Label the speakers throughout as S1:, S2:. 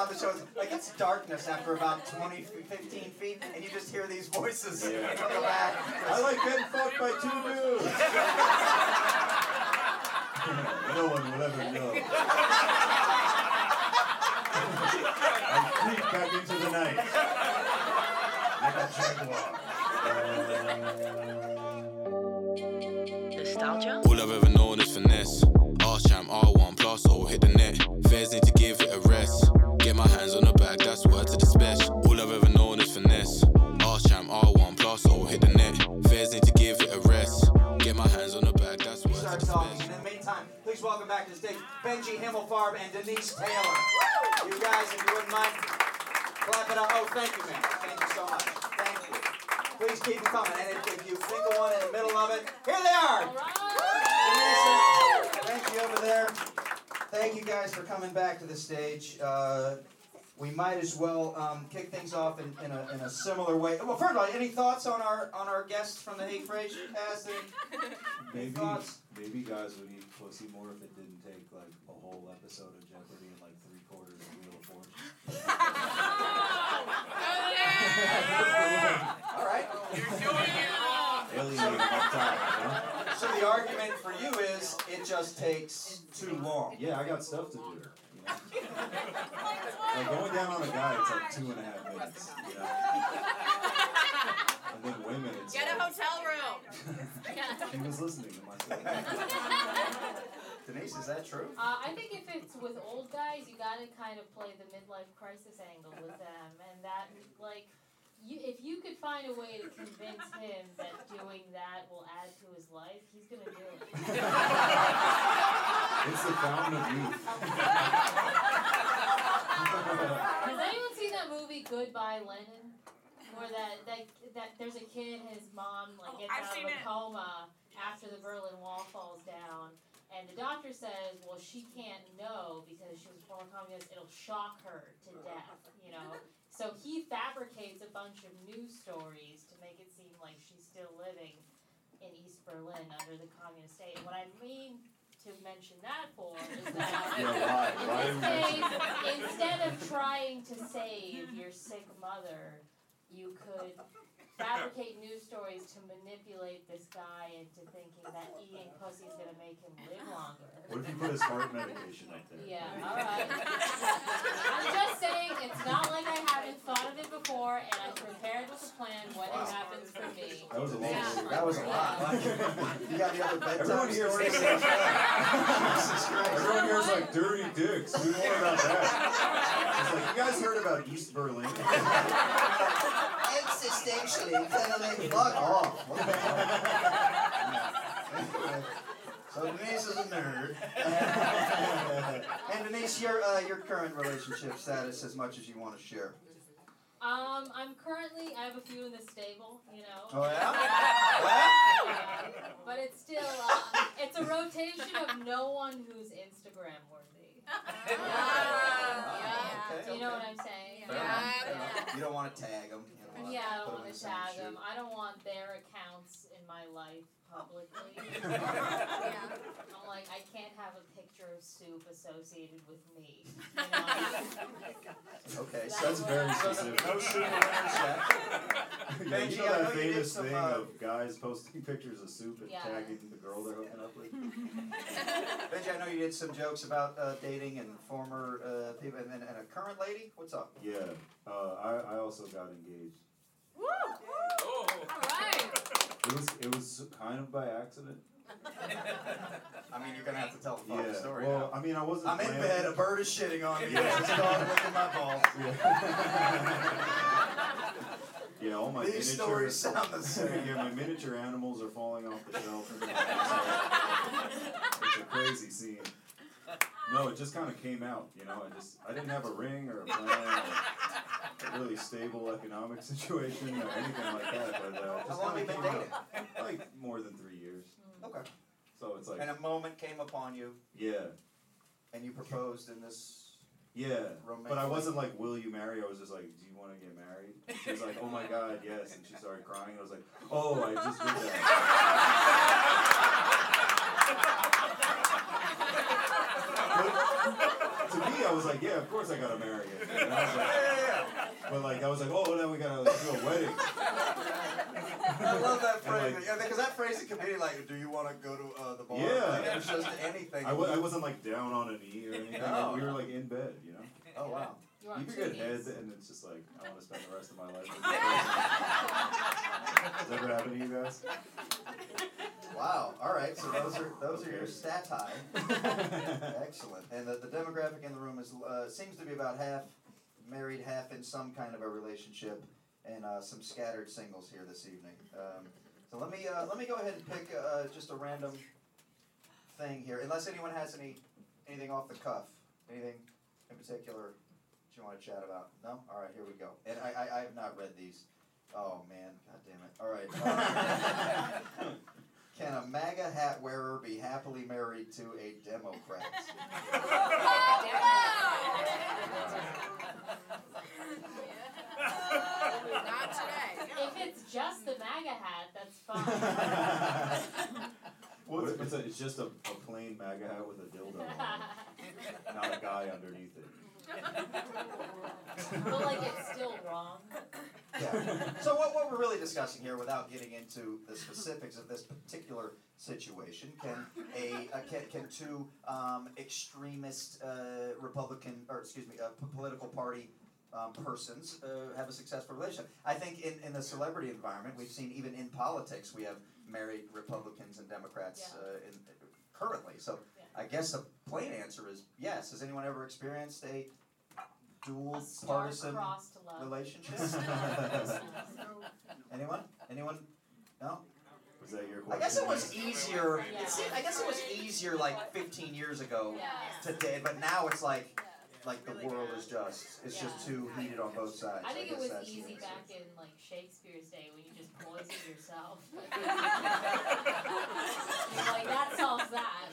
S1: on the show, like it's darkness after about 20, 15 feet, and you just hear these voices
S2: Yeah.
S1: from the back.
S2: I like getting fucked by two dudes. no one will ever know. I creep back into the night. Like a jaguar.
S3: Nostalgia?
S4: All I've ever known is finesse. Arse champ, R1 plus, or hit the net. Fairs need to give it a rest. Get my hands on the bag, that's word to the special. All I've ever known is finesse. Arse champ, R1 plus, or hit the net. Fairs need to give it a rest. Get my hands on the bag, that's word to
S1: Start
S4: the
S1: talking.
S4: special.
S1: In the meantime, please welcome back to the stage Benji Himmelfarb and Denise Taylor. You guys, if you wouldn't mind, clap it up. Oh, thank you, man. Thank you so much. Thank you. Please keep them coming. And if, if you think of one in the middle of it, here they are. Denise, thank you over there. Thank you guys for coming back to the stage. Uh, we might as well um, kick things off in, in, a, in a similar way. Well, first of all, any thoughts on our on our guests from the Hey Frase cast? Any, any
S2: Maybe,
S1: thoughts?
S2: maybe guys would eat pussy more if it didn't take like a whole episode of Jeopardy and like three quarters of Wheel of Fortune.
S1: All right.
S2: Alienating my time, you know?
S1: So the argument for you is it just takes too long.
S2: Yeah, I got stuff to do. You know? like going down on a guy, it's like two and a half minutes. You know? And then women, it's
S5: Get a
S2: like,
S5: hotel room.
S2: he was listening to my stuff.
S1: Denise, is that true?
S6: Uh, I think if it's with old guys, you gotta kind of play the midlife crisis angle with them, and that like, you if you could find a way to convince him that doing that will add to his life, he's gonna do it.
S2: It's the fountain of youth.
S6: Has anyone seen that movie Goodbye Lenin? Where that, that that there's a kid, his mom like
S5: Oh,
S6: gets
S5: I've
S6: out of a
S5: it.
S6: coma after the Berlin Wall falls down, and the doctor says, well, she can't know because she was a former communist. It'll shock her to death, you know. So he fabricates a bunch of news stories to make it seem like she's still living in East Berlin under the communist state. And what I mean to mention that for is that
S2: Yeah, why? Why
S6: in this case, instead of trying to save your sick mother, you could fabricate news stories to manipulate this guy into thinking that eating pussy is gonna make him live longer.
S2: What if you put his heart medication up there?
S6: Yeah, alright. I'm just saying, it's not like I haven't thought of it before, and I'm prepared with a plan when
S1: Wow.
S6: it happens for me.
S2: That was a long
S6: Yeah.
S1: That was a lot. you got the other bedtime
S2: Everyone here
S1: stories?
S2: is
S1: Jesus Christ.
S2: Everyone here's like dirty dicks. Do more about that. Like you guys heard about East Berlin?
S1: Existentially, kind of fuck off. so Denise is a nerd. and Denise, your uh, your current relationship status, as much as you want to share.
S6: Um, I'm currently, I have a few in the stable, you know.
S1: Oh yeah.
S6: Yeah, but it's still, uh, it's a rotation of no one who's Instagram worthy.
S1: Okay,
S6: Do you know
S1: okay.
S6: what I'm saying?
S1: Fair enough. You don't want to tag them. You don't want
S6: Yeah, I
S1: to
S6: don't want to
S1: the same
S6: tag them. I don't want their accounts in my life publicly. yeah. I'm like, I can't have a picture of soup associated with me. You know?
S1: Oh okay, so
S2: That's very
S1: so
S2: specific.
S1: no sooner than that.
S2: Yeah,
S1: Benji,
S2: you know
S1: I
S2: that
S1: know you did
S2: famous
S1: some,
S2: thing
S1: uh,
S2: of guys posting pictures of soup and
S6: Yeah.
S2: tagging the girl they're hooking up with?
S1: Benji, I know you did some jokes about uh, dating and former uh, people, and, and, and a current lady. What's up?
S2: Yeah, uh, I, I also got engaged. Woo!
S5: Alright.
S2: It was it was kind of by accident.
S1: I mean, you're gonna have to tell the full
S2: Yeah.
S1: story
S2: Well,
S1: now.
S2: I mean, I wasn't.
S1: I'm in bed. A bird is shitting on me.
S2: Yeah.
S1: There's a dog licking my balls.
S2: Yeah, all my
S1: These
S2: miniature.
S1: stories sound the same.
S2: yeah, my miniature animals are falling off the shelf. it's a crazy scene. No, it just kind of came out, you know. I just I didn't have a ring or a plan or a really stable economic situation or anything like that. But uh, it
S1: How
S2: just
S1: long
S2: kind
S1: have you
S2: of
S1: been
S2: came
S1: dating?
S2: out. Like more than three years.
S1: Okay.
S2: So it's like
S1: And a moment came upon you,
S2: yeah,
S1: and you proposed in this.
S2: Yeah.
S1: Romantic.
S2: But I wasn't like, "Will you marry?" I was just like, "Do you want to get married?" And she was like, "Oh my God, yes!" And she started crying. I was like, "Oh, I just did that." But to me, I was like, yeah, of course I gotta marry it. You know? I was
S1: Yeah,
S2: like-
S1: yeah, yeah.
S2: but like I was like, oh, now we gotta do a wedding.
S1: I love that phrase
S2: like-
S1: yeah, because that phrase can be like, "Do you want to go to uh, the bar?"
S2: Yeah.
S1: Like, it's just anything.
S2: I, w- I wasn't like down on a knee or anything.
S1: No.
S2: we were like in bed, you know.
S1: Oh wow.
S6: You were on
S2: You could
S6: two
S2: get head and it's just like I want to spend the rest of my life. with this. Does that ever happen to you guys?
S1: Wow. All right. So those are those are your
S2: Okay.
S1: stat high. Excellent. And the, the demographic in the room is uh, seems to be about half married, half in some kind of a relationship, and uh, some scattered singles here this evening. Um, so let me uh, let me go ahead and pick uh, just a random thing here, unless anyone has any anything off the cuff, anything in particular that you want to chat about. No. All right. Here we go. And I I, I have not read these. Oh man. God damn it. All right. Uh, Can a MAGA hat wearer be happily married to a Democrat?
S3: Not today.
S6: If it's just the MAGA hat, that's fine.
S2: Well, it's, it's, a, it's just a, a plain MAGA hat with a dildo on it, not a guy underneath it.
S6: But like it's still wrong.
S1: Yeah. So what, what we're really discussing here, without getting into the specifics of this particular situation, can a, a can, can two um, extremist uh, Republican or excuse me, uh, political party um, persons uh, have a successful relationship? I think in, in the celebrity environment, we've seen even in politics, we have married Republicans and Democrats
S6: Yeah.
S1: uh, in, currently. So
S6: Yeah.
S1: I guess the plain answer is yes. Has anyone ever experienced a dual
S6: A
S1: partisan
S6: star-crossed
S1: relationship? Anyone? Anyone? No?
S2: Was that your
S1: I guess it was easier.
S6: Yeah.
S1: It seemed, I guess it was easier like 15 years ago
S6: Yeah.
S1: today, but now it's like like the world is just it's just too heated on both sides.
S6: I think it was easy
S1: answer.
S6: back in like Shakespeare's day when you just poisoned yourself. You're like that solves that.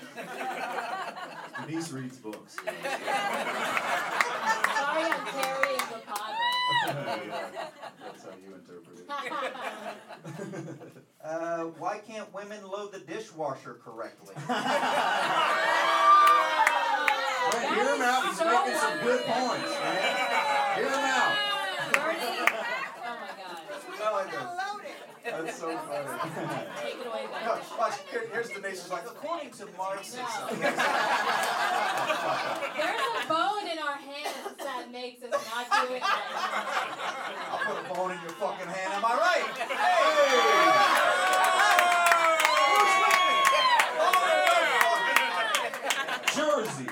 S2: Denise reads books.
S6: Sorry, I'm carrying the pod
S2: yeah, that's how you interpret it.
S1: Uh, why can't women load the dishwasher correctly?
S2: Man, hear him out. He's making some good points, man. Hear him out.
S6: Bernie, oh my god.
S1: I like that. That's so funny.
S6: Take it away,
S1: No, watch, here, here's the nation's like, according to Marxism.
S6: There's a bone in our hands that makes us not do it right.
S1: I'll put a bone in your fucking hand. Am I right? Hey!
S2: Jersey.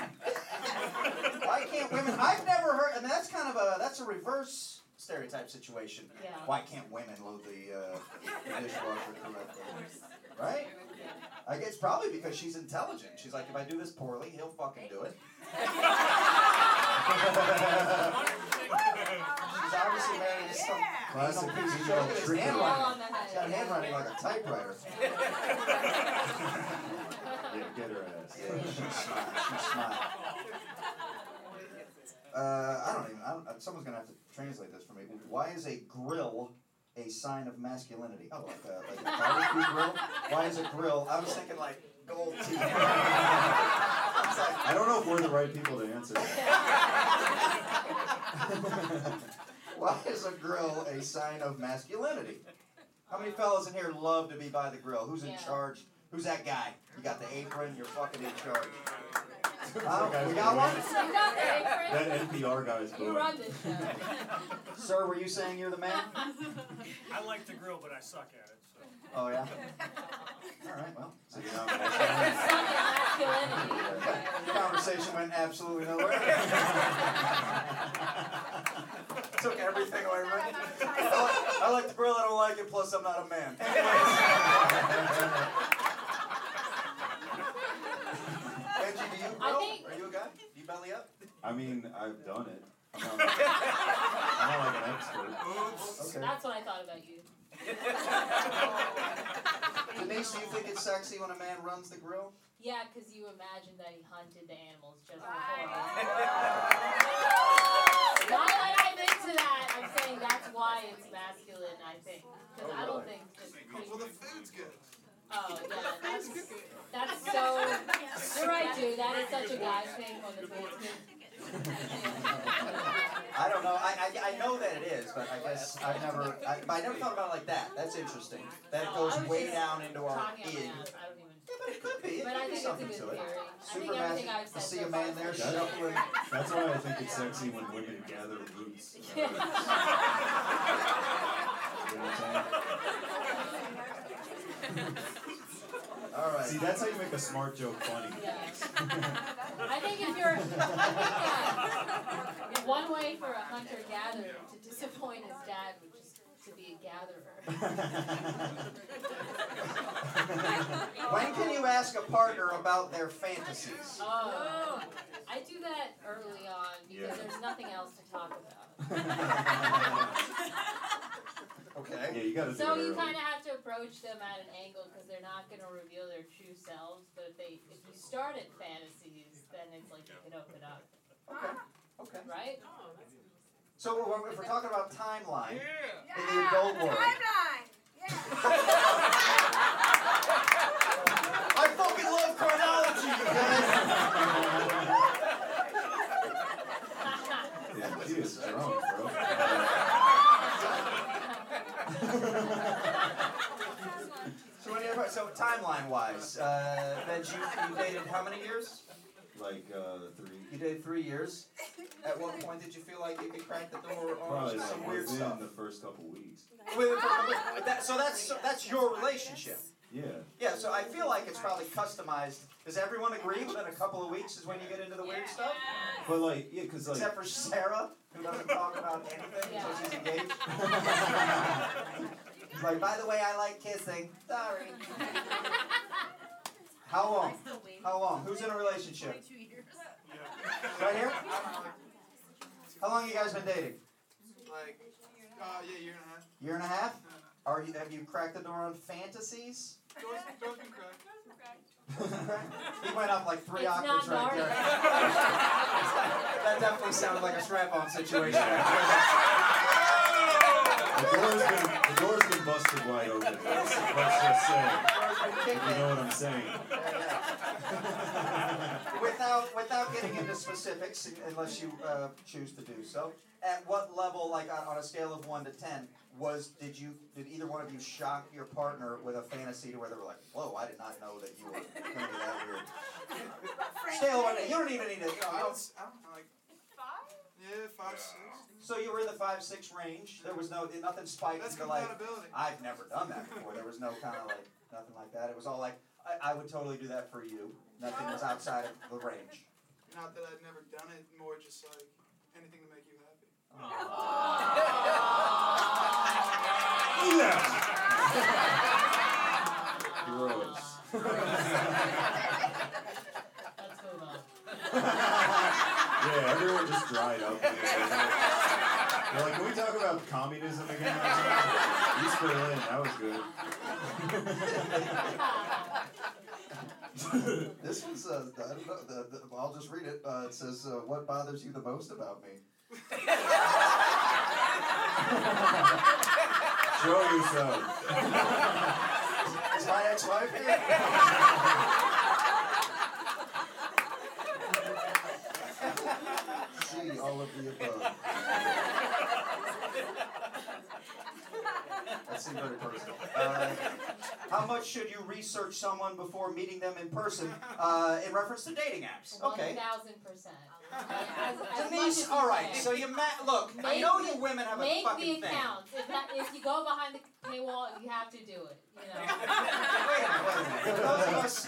S1: Why can't women? I've never heard. I mean, that's kind of a that's a reverse stereotype situation.
S6: Yeah.
S1: Why can't women load the uh, dishwasher correctly? Right? I guess probably because she's intelligent. She's like, if I do this poorly, he'll fucking do it. She's obviously married to some
S2: Classic
S1: piece of
S2: female
S1: shit. His
S2: trigger.
S6: All
S1: handwriting.
S6: on the
S1: She's got
S6: head.
S1: handwriting like a typewriter.
S2: Yeah, get her ass.
S1: Yeah, she's smart. She's smart. Uh, I don't even. I don't, someone's gonna have to translate this for me. Why is a grill a sign of masculinity? Oh, like a like a barbecue grill. Why is a grill? I was thinking like gold teeth. It's like,
S2: I don't know if we're the right people to answer
S1: why is a grill a sign of masculinity? How many fellas in here love to be by the grill? Who's in
S6: Yeah.
S1: charge? Who's that guy? You got the apron. You're fucking in charge.
S2: That
S1: we got one.
S6: You got the.
S2: That NPR guy's
S6: You
S2: booing.
S6: run this show.
S1: Sir, were you saying you're the man?
S5: I like to grill, but I suck at it. So.
S1: Oh yeah. All right. Well,
S2: So you're not
S1: the conversation went absolutely nowhere. Took everything away from it. I like, I like the grill. I don't like it. Plus, I'm not a man. Benji, do you
S6: I
S1: grill?
S6: think-
S1: Are you a guy? Do you belly up?
S2: I mean, I've done it. I'm not, I'm not like an expert.
S1: Okay.
S6: That's what I thought about you.
S1: Denise, do you think it's sexy when a man runs the grill?
S6: Yeah, because you imagine that he hunted the animals just before.
S3: Right.
S6: Not that I'm into that. I'm saying that's why it's masculine. I think because
S1: Oh,
S6: I don't think. Just
S7: Well, the food's good.
S6: Oh yeah, that's that's so. You're right, dude. That is such a guy thing when the food's good.
S1: I don't know. I, I, I know that it is, but I guess I've never. I, but I never thought about it like that. That's interesting. That it
S6: No,
S1: goes way down into our
S6: Talking out
S1: id.
S6: I.
S1: Yeah, but it could be. It
S6: But
S1: could
S6: I
S1: be
S6: think it's a
S1: something
S6: good
S1: to it.
S6: theory. I think
S1: Superman,
S6: everything I've
S1: I
S6: said
S1: see
S6: so
S1: a man
S6: there
S1: there
S6: is
S1: shuffling.
S2: That's why I think it's sexy when women gather roots. You know what I'm
S1: All right.
S2: See, that's how you make a smart joke funny.
S6: Yeah. I think if you're, I think that one way for a hunter gatherer to disappoint his dad would just to be a gatherer.
S1: when can you ask a partner about their fantasies?
S6: Oh, I do that early on because
S2: Yeah.
S6: there's nothing else to talk about.
S1: Okay.
S2: Yeah, you gotta do
S6: So
S2: it
S6: you
S2: early.
S6: kind of have to approach them at an angle because they're not going to reveal their true selves. But if they, if you start at fantasies, then it's like you can open up,
S1: Okay. Okay.
S6: right?
S1: Oh, so we're- if we're talking about timeline
S5: Yeah.
S1: in the adult world,
S3: Timeline. Yeah.
S1: I fucking love chronology, you guys.
S2: Yeah, she is drunk, bro.
S1: So, so timeline wise, uh, Benj, you, you dated how many years?
S2: like uh, three.
S1: You dated three years. At what point did you feel like you could crack the door on
S2: Probably
S1: some
S2: like
S1: weird
S2: within
S1: stuff?
S2: the first couple weeks.
S1: Wait, wait, wait, wait, that, so that's so that's your relationship.
S2: Yeah.
S1: Yeah. So I feel like it's probably customized. Does everyone agree within a couple of weeks is when you get into the weird stuff?
S2: But like, yeah, cause like.
S1: Except for Sarah, who doesn't talk about anything until she's engaged. She's like, by the way, I like kissing. Sorry. How long? How long? Who's in a relationship? Right here? How long you guys been dating?
S7: Like, uh, yeah, year and a half.
S1: Year and a half? Are you, have you cracked the door on fantasies?
S7: Doors, doors been cracked.
S1: he went up like three
S6: It's
S1: octaves right there. that definitely sounded like a strap-on situation.
S2: The door's been the door's been busted wide open. Let's, let's just say. If you know what I'm saying.
S1: without without getting into specifics, unless you uh, choose to do so, at what level, like on, on a scale of one to ten, was did you did either one of you shock your partner with a fantasy to where they were like, "Whoa, I did not know that you were going to be that weird." Scale one, you don't even need to. You know,
S7: I
S1: don't,
S7: was, I don't like, yeah, five, six.
S1: so you were in the five six range. There was no nothing spiked
S7: That's
S1: into like.
S7: compatibility.
S1: I've never done that before. There was no kind of like nothing like that. It was all like, I, I would totally do that for you. Nothing was outside of the range.
S7: Not that I've never done it, more just like anything to make you happy.
S2: Gross.
S6: Let's move on.
S2: Yeah, everyone just dried up. They're like, can we talk about communism again? East Berlin, that was good.
S1: This one's, uh, I don't know, the, the, I'll just read it. Uh, it says, uh, What bothers you the most about me?
S2: Show yourself.
S1: Is my ex wife here? See all of the above. That seemed very personal. Uh, how much should you research someone before meeting them in person uh, in reference to dating apps? Okay.
S6: thousand percent. As, as much as
S1: Denise, all right. So you ma- look. I know
S6: the-
S1: you women have a
S6: thing.
S1: Make
S6: the
S1: thing.
S6: accounts. If, that, if you go behind the paywall, you have to do it. You know.
S1: Wait a minute, wait a minute. Those of us,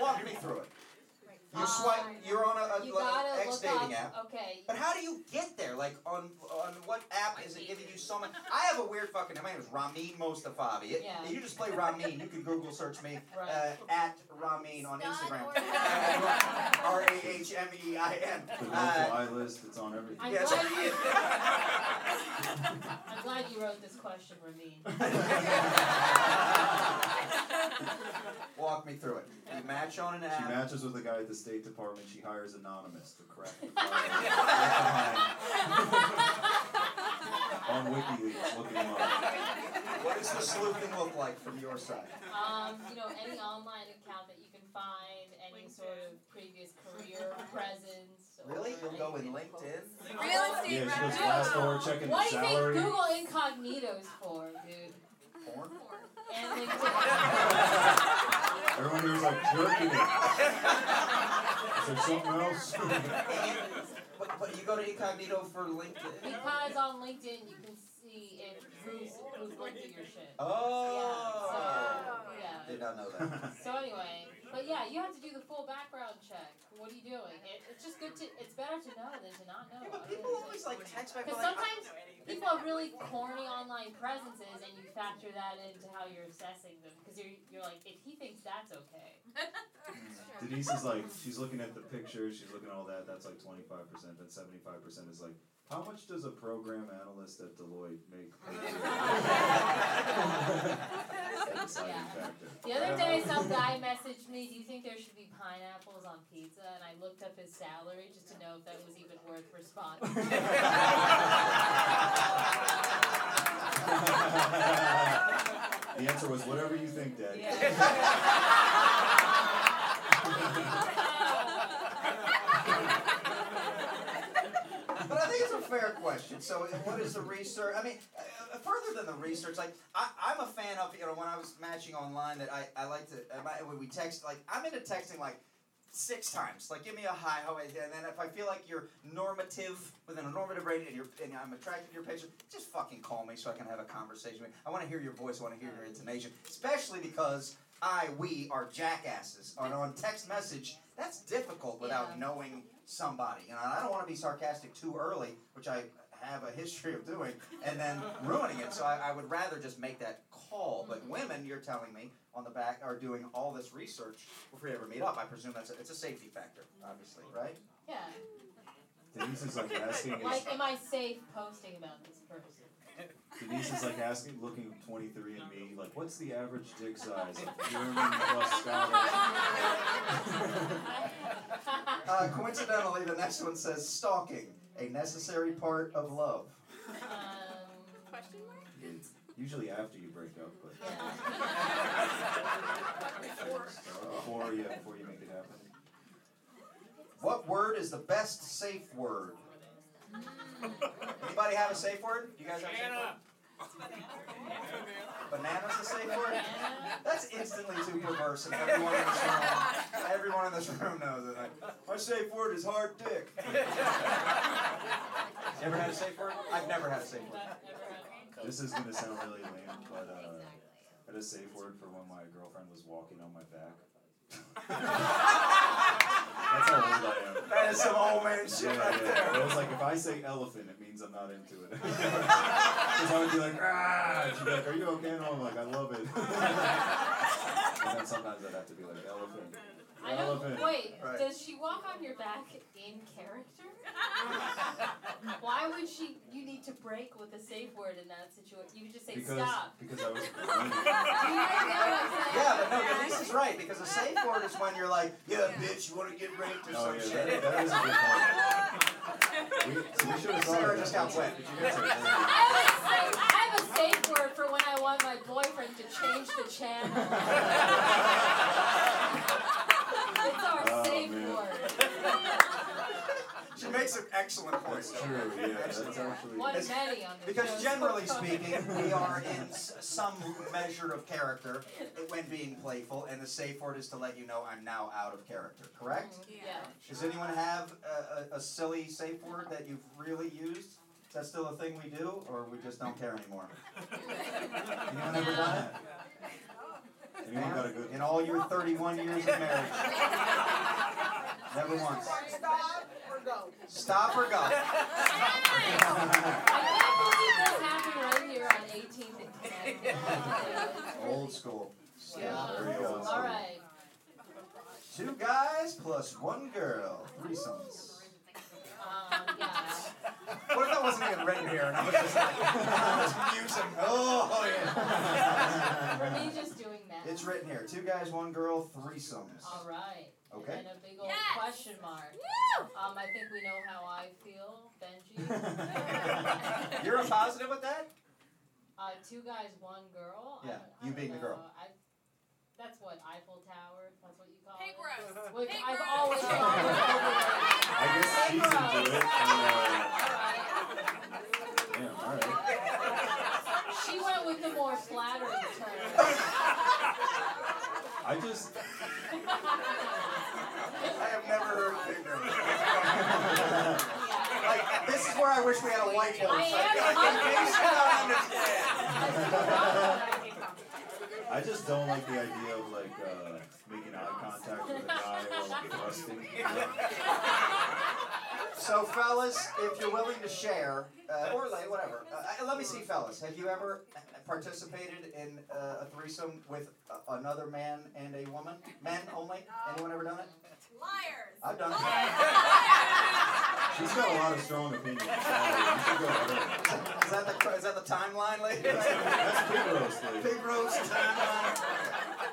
S1: walk me through it. You swipe. You're on a, a,
S6: You
S1: a
S6: gotta
S1: ex dating
S6: up.
S1: app.
S6: Okay.
S1: But how do you get there? Like on on what app is it giving you so much? I have a weird fucking. My name is Rahmein Mostafavi. It,
S6: Yeah.
S1: You just play Rahmein. You can Google search me uh, at Rahmein on Instagram.
S3: Instagram.
S1: R A H M E I N.
S2: The no
S1: Uh,
S2: fly list, it's on everything.
S6: I'm
S1: Yes.
S6: glad you. I'm glad you wrote this question, Rahmein.
S1: Walk me through it. You match on an app.
S2: She matches with a guy at the State Department. She hires Anonymous to crack the file. on WikiLeaks. Look him up.
S1: What does the sleuthing look like from your side?
S6: Um, you know, any online account that you can find, any sort of previous career presence,
S1: Really? You'll go in? LinkedIn?
S3: Real estate
S2: Yeah, she goes
S3: revenue.
S2: Glassdoor, checking
S6: What do you think
S2: salary.
S6: Google Incognito's for, dude?
S1: Porn?
S6: And LinkedIn.
S2: Everyone here's like jerking it. Is there something else?
S1: But, but you go to incognito for LinkedIn.
S6: because on LinkedIn you can see if who's who's linked to your shit.
S1: Oh.
S6: Yeah.
S1: Did not know that.
S6: So anyway, but yeah, you have to do the full background check. What are you doing? It, it's just good to. It's better to know than to not know.
S1: Yeah, but people always
S6: think.
S1: like text back
S6: Because
S1: like,
S6: sometimes people have really corny online presences, and you factor that into how you're assessing them. Because you're you're like, if he thinks that's okay,
S2: Denise is like, she's looking at the pictures, she's looking at all that, that's like twenty-five percent, then seventy-five percent is like, how much does a program analyst at Deloitte make? per year? The
S6: Yeah. the other day some guy messaged me, "Do you think there should be pineapples on pizza?" And I looked up his salary just to know if that was even worth responding.
S2: The answer was whatever you think, Dad.
S1: But I think it's a fair question. So, what is the research? I mean, uh, further than the research, like I, I'm a fan of you know when I was matching online that I, I like to uh, when we text like I'm into texting like six times. Like give me a hi, how are and then if I feel like you're normative within a normative range and you're and I'm attracted to your picture, just fucking call me so I can have a conversation. with you. I want to hear your voice. I want to hear your intonation, especially because I we are jackasses. And on text message, that's difficult without
S6: Yeah.
S1: knowing somebody. And I don't want to be sarcastic too early, which I have a history of doing, and then ruining it. So I, I would rather just make that call. But mm-hmm. women, you're telling me on the back are doing all this research before you ever meet up. I presume that's a, it's a safety factor, obviously, right?
S6: yeah.
S2: Denise is like asking,
S6: Like, am I safe posting about this person?
S2: Denise is like asking, looking at 23andMe, like, what's the average dick size of German plus Scottish?
S1: Uh, coincidentally, the next one says stalking, a necessary part of love.
S6: um,
S3: Question mark?
S2: Usually after you break up, but
S6: yeah.
S2: before, yeah, before you make it happen.
S1: What word is the best safe word? Anybody have a safe word? You guys have a safe word? Banana's a safe word? That's instantly too perverse, and everyone in this room, everyone in this room knows it. Like, my safe word is hard dick. you ever had a safe word? I've never had a safe word.
S2: This is gonna sound really lame, but uh, I had a safe word for when my girlfriend was walking on my back. That's how old I am.
S1: That is some old man shit
S2: Yeah,
S1: right
S2: yeah.
S1: there.
S2: It was like if I say elephant, it means I'm not into it. Because I would be like, ah, and she'd be like, are you okay? And I'm like, I love it. and then sometimes I'd have to be like, elephant.
S6: I don't.
S2: Elephant.
S6: Wait,
S1: Right.
S6: does she walk on your back in character? Why would she? You need to break with a safe word in that situation. You could just say
S2: Because
S6: stop.
S2: because I was
S6: Do you guys know what I'm saying?
S1: Yeah, but no, Denise is right because a safe word is when you're like, yeah, bitch, you want to get raped or
S2: Oh
S1: some
S2: yeah,
S1: shit.
S2: that, that is a good point. We, so we should have thought
S1: Sarah
S2: of
S1: just
S2: that.
S1: got wet.
S2: Did you guys say-
S6: I have, a safe, I have a safe word for when I want my boyfriend to change the channel.
S1: She makes an excellent point.
S2: That's true. Yeah, that's
S1: Excellent.
S2: actually.
S6: One many on the
S1: Because
S6: show.
S1: generally speaking, we are in s- some measure of character when being playful, and the safe word is to let you know I'm now out of character. Correct? Mm-hmm.
S6: Yeah.
S1: Does anyone have a, a, a silly safe word that you've really used? Is that still a thing we do, or we just don't care anymore? Anyone ever done it?
S2: Anyone got a good?
S1: In all your 31 years of marriage? Never once.
S3: Stop or go.
S1: Stop or go.
S6: I can't believe this happened right here on 18th and Connecticut.
S1: Old school.
S6: Yeah.
S2: Very old school.
S6: All right.
S1: Two guys plus one girl. Threesomes.
S6: Um, yeah.
S1: What if that wasn't even written here and I was just like, I was musing. Oh, yeah.
S6: For me, just doing that.
S1: It's written here. Two guys, one girl, threesomes.
S6: All right.
S1: Okay.
S6: And then a big old
S3: Yes.
S6: question mark.
S3: Woo!
S6: Um, I think we know how I feel, Benji.
S1: You're a positive with that?
S6: Uh, two guys, one girl.
S1: Yeah,
S6: don't- I
S1: you
S6: don't
S1: being the girl.
S6: I, that's what Eiffel Tower. That's what you call
S3: Hey,
S6: it.
S3: gross.
S6: Which
S3: Hey,
S6: I've
S3: gross.
S6: always thought was overrated.
S2: I guess she's into it. And, uh, damn, alright.
S6: She went with the more flattering term.
S2: I just,
S1: I have never heard pig roast. Like, this is where I wish we had a whiteboard.
S6: I
S1: so
S6: am-
S1: in case you don't understand.
S2: I just don't like the idea of like uh, making eye contact with a guy while thrusting. You know?
S1: So, fellas, if you're willing to share, uh, or lay, whatever, uh, let me see, fellas. Have you ever participated in uh, a threesome with a- another man and a woman? Men only? Anyone ever done it?
S3: Liars.
S1: I've done it.
S2: She's got a lot of strong opinions. So you should go with her.
S1: Is that the is that the timeline, lady?
S2: That's, that's pig roast, lady.
S1: Pig roast timeline.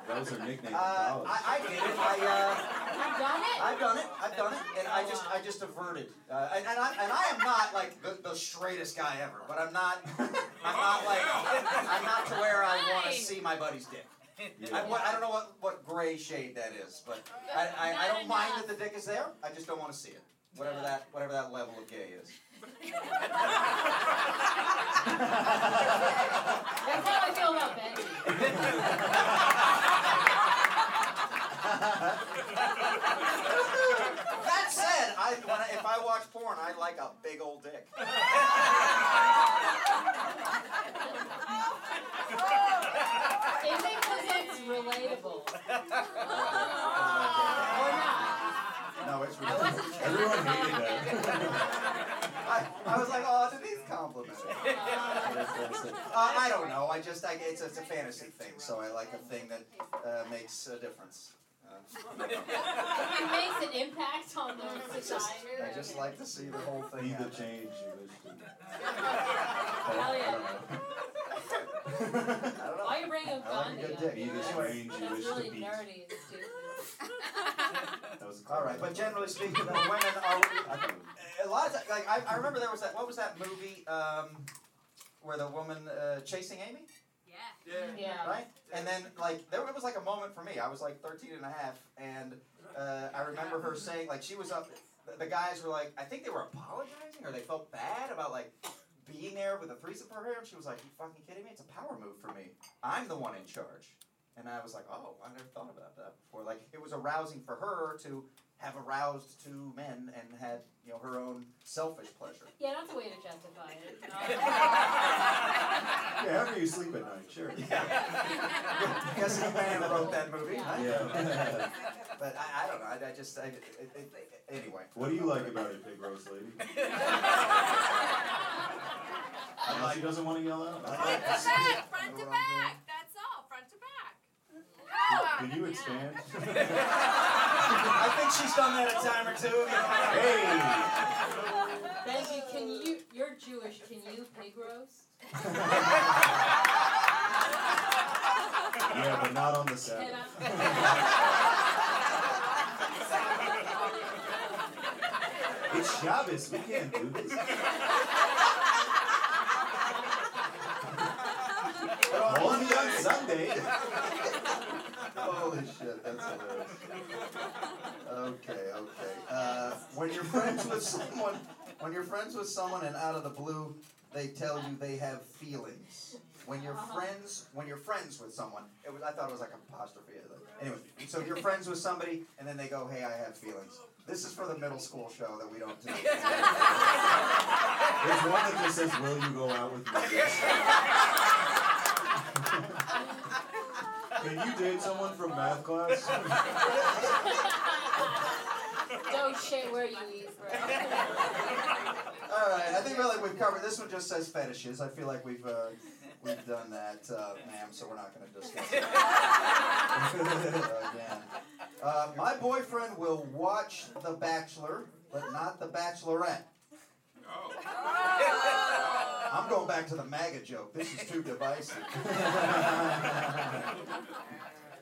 S2: That was her nickname
S1: Uh. I, I did it. I uh,
S6: You've done it?
S1: I've done it. I've done it, and I just I just averted. Uh, and, and I and I am not like the, the straightest guy ever, but I'm not I'm not like oh, I'm not to where I want to see my buddy's dick. I,
S2: Yeah.
S1: what, I don't know what, what gray shade that is, but I, I, I don't mind that the dick is there. I just don't want to see it. Whatever that whatever that level of gay is.
S6: That's how I feel about Benji.
S1: that said, I, when I watch porn, I like a big old dick.
S6: Is it because it's relatable? Or not?
S1: No, it's
S6: I wasn't.
S2: Everyone hated that.
S1: I, I was like, oh, Denise complimented.
S6: Uh,
S1: Uh, I don't know. I just I, it's it's a fantasy thing, so I like a thing that uh, makes a difference. Uh,
S6: it makes an impact on the society.
S1: I just like to see the whole thing.
S2: Be the change you wish to.
S6: Hell yeah.
S2: don't know.
S1: I don't know.
S6: Why are you bringing up
S1: I like a good
S6: Gandhi?
S1: dick.
S2: Be the change you
S6: That's
S2: wish
S6: really
S2: to be.
S6: nerdy and stupid.
S2: That was
S1: All right, but generally speaking, the women are a lot of. Like I, I remember there was that. What was that movie? Um, where the woman uh, chasing Amy,
S3: Yeah.
S7: Yeah.
S6: Yeah.
S1: right? And then like there it was like a moment for me. I was like 13 and a half, and uh, I remember her saying like she was up. The, the guys were like, I think they were apologizing or they felt bad about like being there with a threesome for her. And she was like, "You fucking kidding me? It's a power move for me. I'm the one in charge." And I was like, "Oh, I never thought about that before." Like it was arousing for her to have aroused two men and had you know her own selfish pleasure.
S6: Yeah, that's a way to justify it.
S2: Yeah, after you sleep at night, sure. Yeah.
S1: Guess the man wrote that movie. huh?
S2: Yeah.
S1: But I, I don't know. I, I just I, it, it, it, anyway.
S2: what do you like about it, pig roast lady?
S1: I
S2: Unless
S1: like
S2: she doesn't want to yell out.
S1: I
S3: Front
S1: like
S3: to
S1: to see it.
S3: back, front to
S1: Know what I'm
S3: back. That's all. Front to back.
S2: Can you expand?
S1: I think she's done that a time or two. You know?
S2: hey!
S6: Benji, can you? You're Jewish. Can you pig roast?
S2: Yeah, but not on the
S6: Can
S2: Sabbath. It's Shabbos. We can't do this. Only on Sunday.
S1: Holy shit, that's hilarious. Okay, okay. Uh, when you're friends with someone, when you're friends with someone and out of the blue they tell you they have feelings. When you're friends, when you're friends with someone, it was I thought it was like a apostrophe. Anyway, so you're friends with somebody and then they go, "Hey, I have feelings." This is for the middle school show that we don't do.
S2: There's one that just says, "Will you go out with me?" Can you date someone from math class?
S6: Don't shit where you eat, bro.
S1: All right, I think really we've covered. This one just says fetishes. I feel like we've uh, we've done that, uh, ma'am. So we're not going to discuss it again. Uh, my boyfriend will watch The Bachelor, but not The Bachelorette. I'm going back to the MAGA joke. This is too divisive.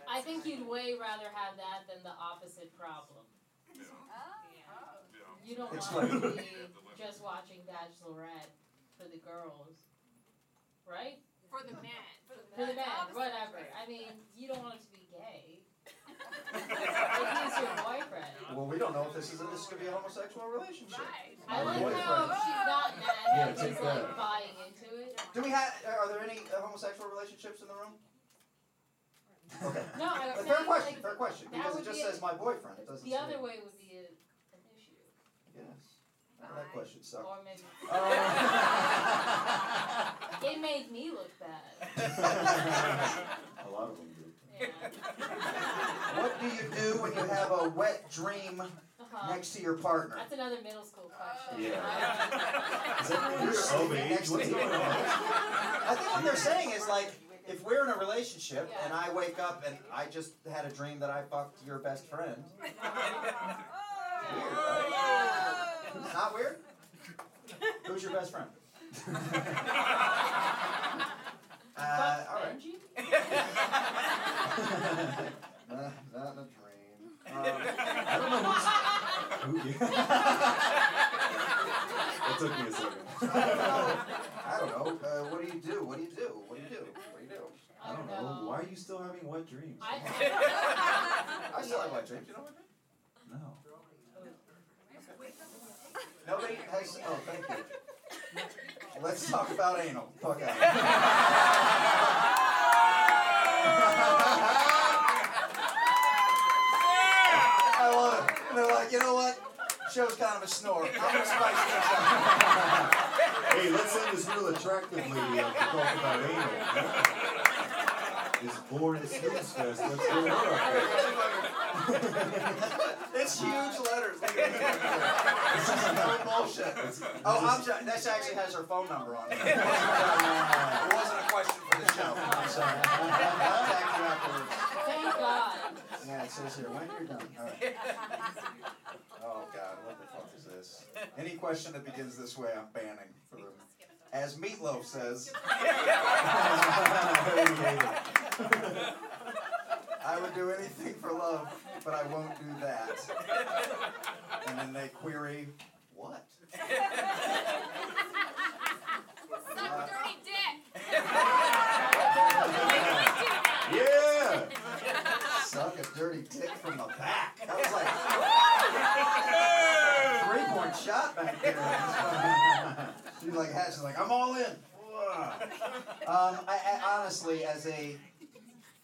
S6: I think you'd way rather have that than the opposite problem. Yeah. You don't
S1: Explain.
S6: want to be just watching Bachelorette for the girls, right?
S3: For the men.
S6: For the men, for the men whatever. I mean, you don't want it to be gay. Like he's your boyfriend.
S1: Well, we don't know if this is a, this could be a homosexual relationship.
S3: Right.
S6: I
S1: My
S6: like
S1: boyfriend.
S6: how she's not mad.
S2: Yeah,
S6: she's
S2: take
S6: like
S2: that.
S6: buying into it.
S1: Do we have? Are there any uh, homosexual relationships in the room? Okay.
S6: No, I
S1: A
S6: was
S1: fair question.
S6: like
S1: fair question. Because it just
S6: be a-
S1: says my boyfriend. It doesn't
S6: the
S1: say.
S6: other way would be a, an issue,
S1: Yes. Well, that question sucked.
S6: or maybe
S1: Um,
S6: it made me look bad.
S2: A lot of them do.
S6: Yeah.
S1: what do you do when you have a wet dream
S6: Uh-huh.
S1: next to your partner?
S6: That's another middle school question.
S2: Yeah.
S6: I
S2: Is that
S1: You're
S2: you're
S1: sleeping next to
S2: What's
S1: me.
S8: I think what they're saying is like, if we're in a relationship
S6: Yeah.
S8: and I wake up and I just had a dream that I fucked your best friend, weird, right? Not weird? Who's your best friend? uh, all right.
S6: Benji?
S1: Nah, not in a dream. Um,
S2: I don't know who's. Who, yeah. that took me a second.
S1: I don't know. I don't know. Uh, what do you do? What do you do? What do you do? What do you do?
S2: I don't know. Why are you still having wet dreams?
S6: I,
S1: I still have wet dreams. You know what I mean?
S2: No.
S1: Nobody has. Oh, thank you. Let's talk about anal. Fuck out. I love it. And they're like, you know what? Show's kind of a snore. I'm gonna spice this up.
S2: Hey, let's send this real attractive lady up to talk about anal. This boring snooze fest. Let's go her
S1: It's huge letters. Look at this. This is no bullshit. Oh, I'm sorry. That actually has her phone number on it. It wasn't a question for the show. I'm sorry. I'll contact you afterwards.
S6: thank God.
S1: Yeah, it says here, when you're done. All right. Oh, God, what the fuck is this? Any question that begins this way, I'm banning for the. As Meat Loaf says, I would do anything for love, but I won't do that. And then they query, what?
S3: Suck a dirty dick.
S2: Yeah!
S1: Suck a dirty dick from the back. That was like three shot back there. She's like, she's like, I'm all in. Um, I, I honestly, as a,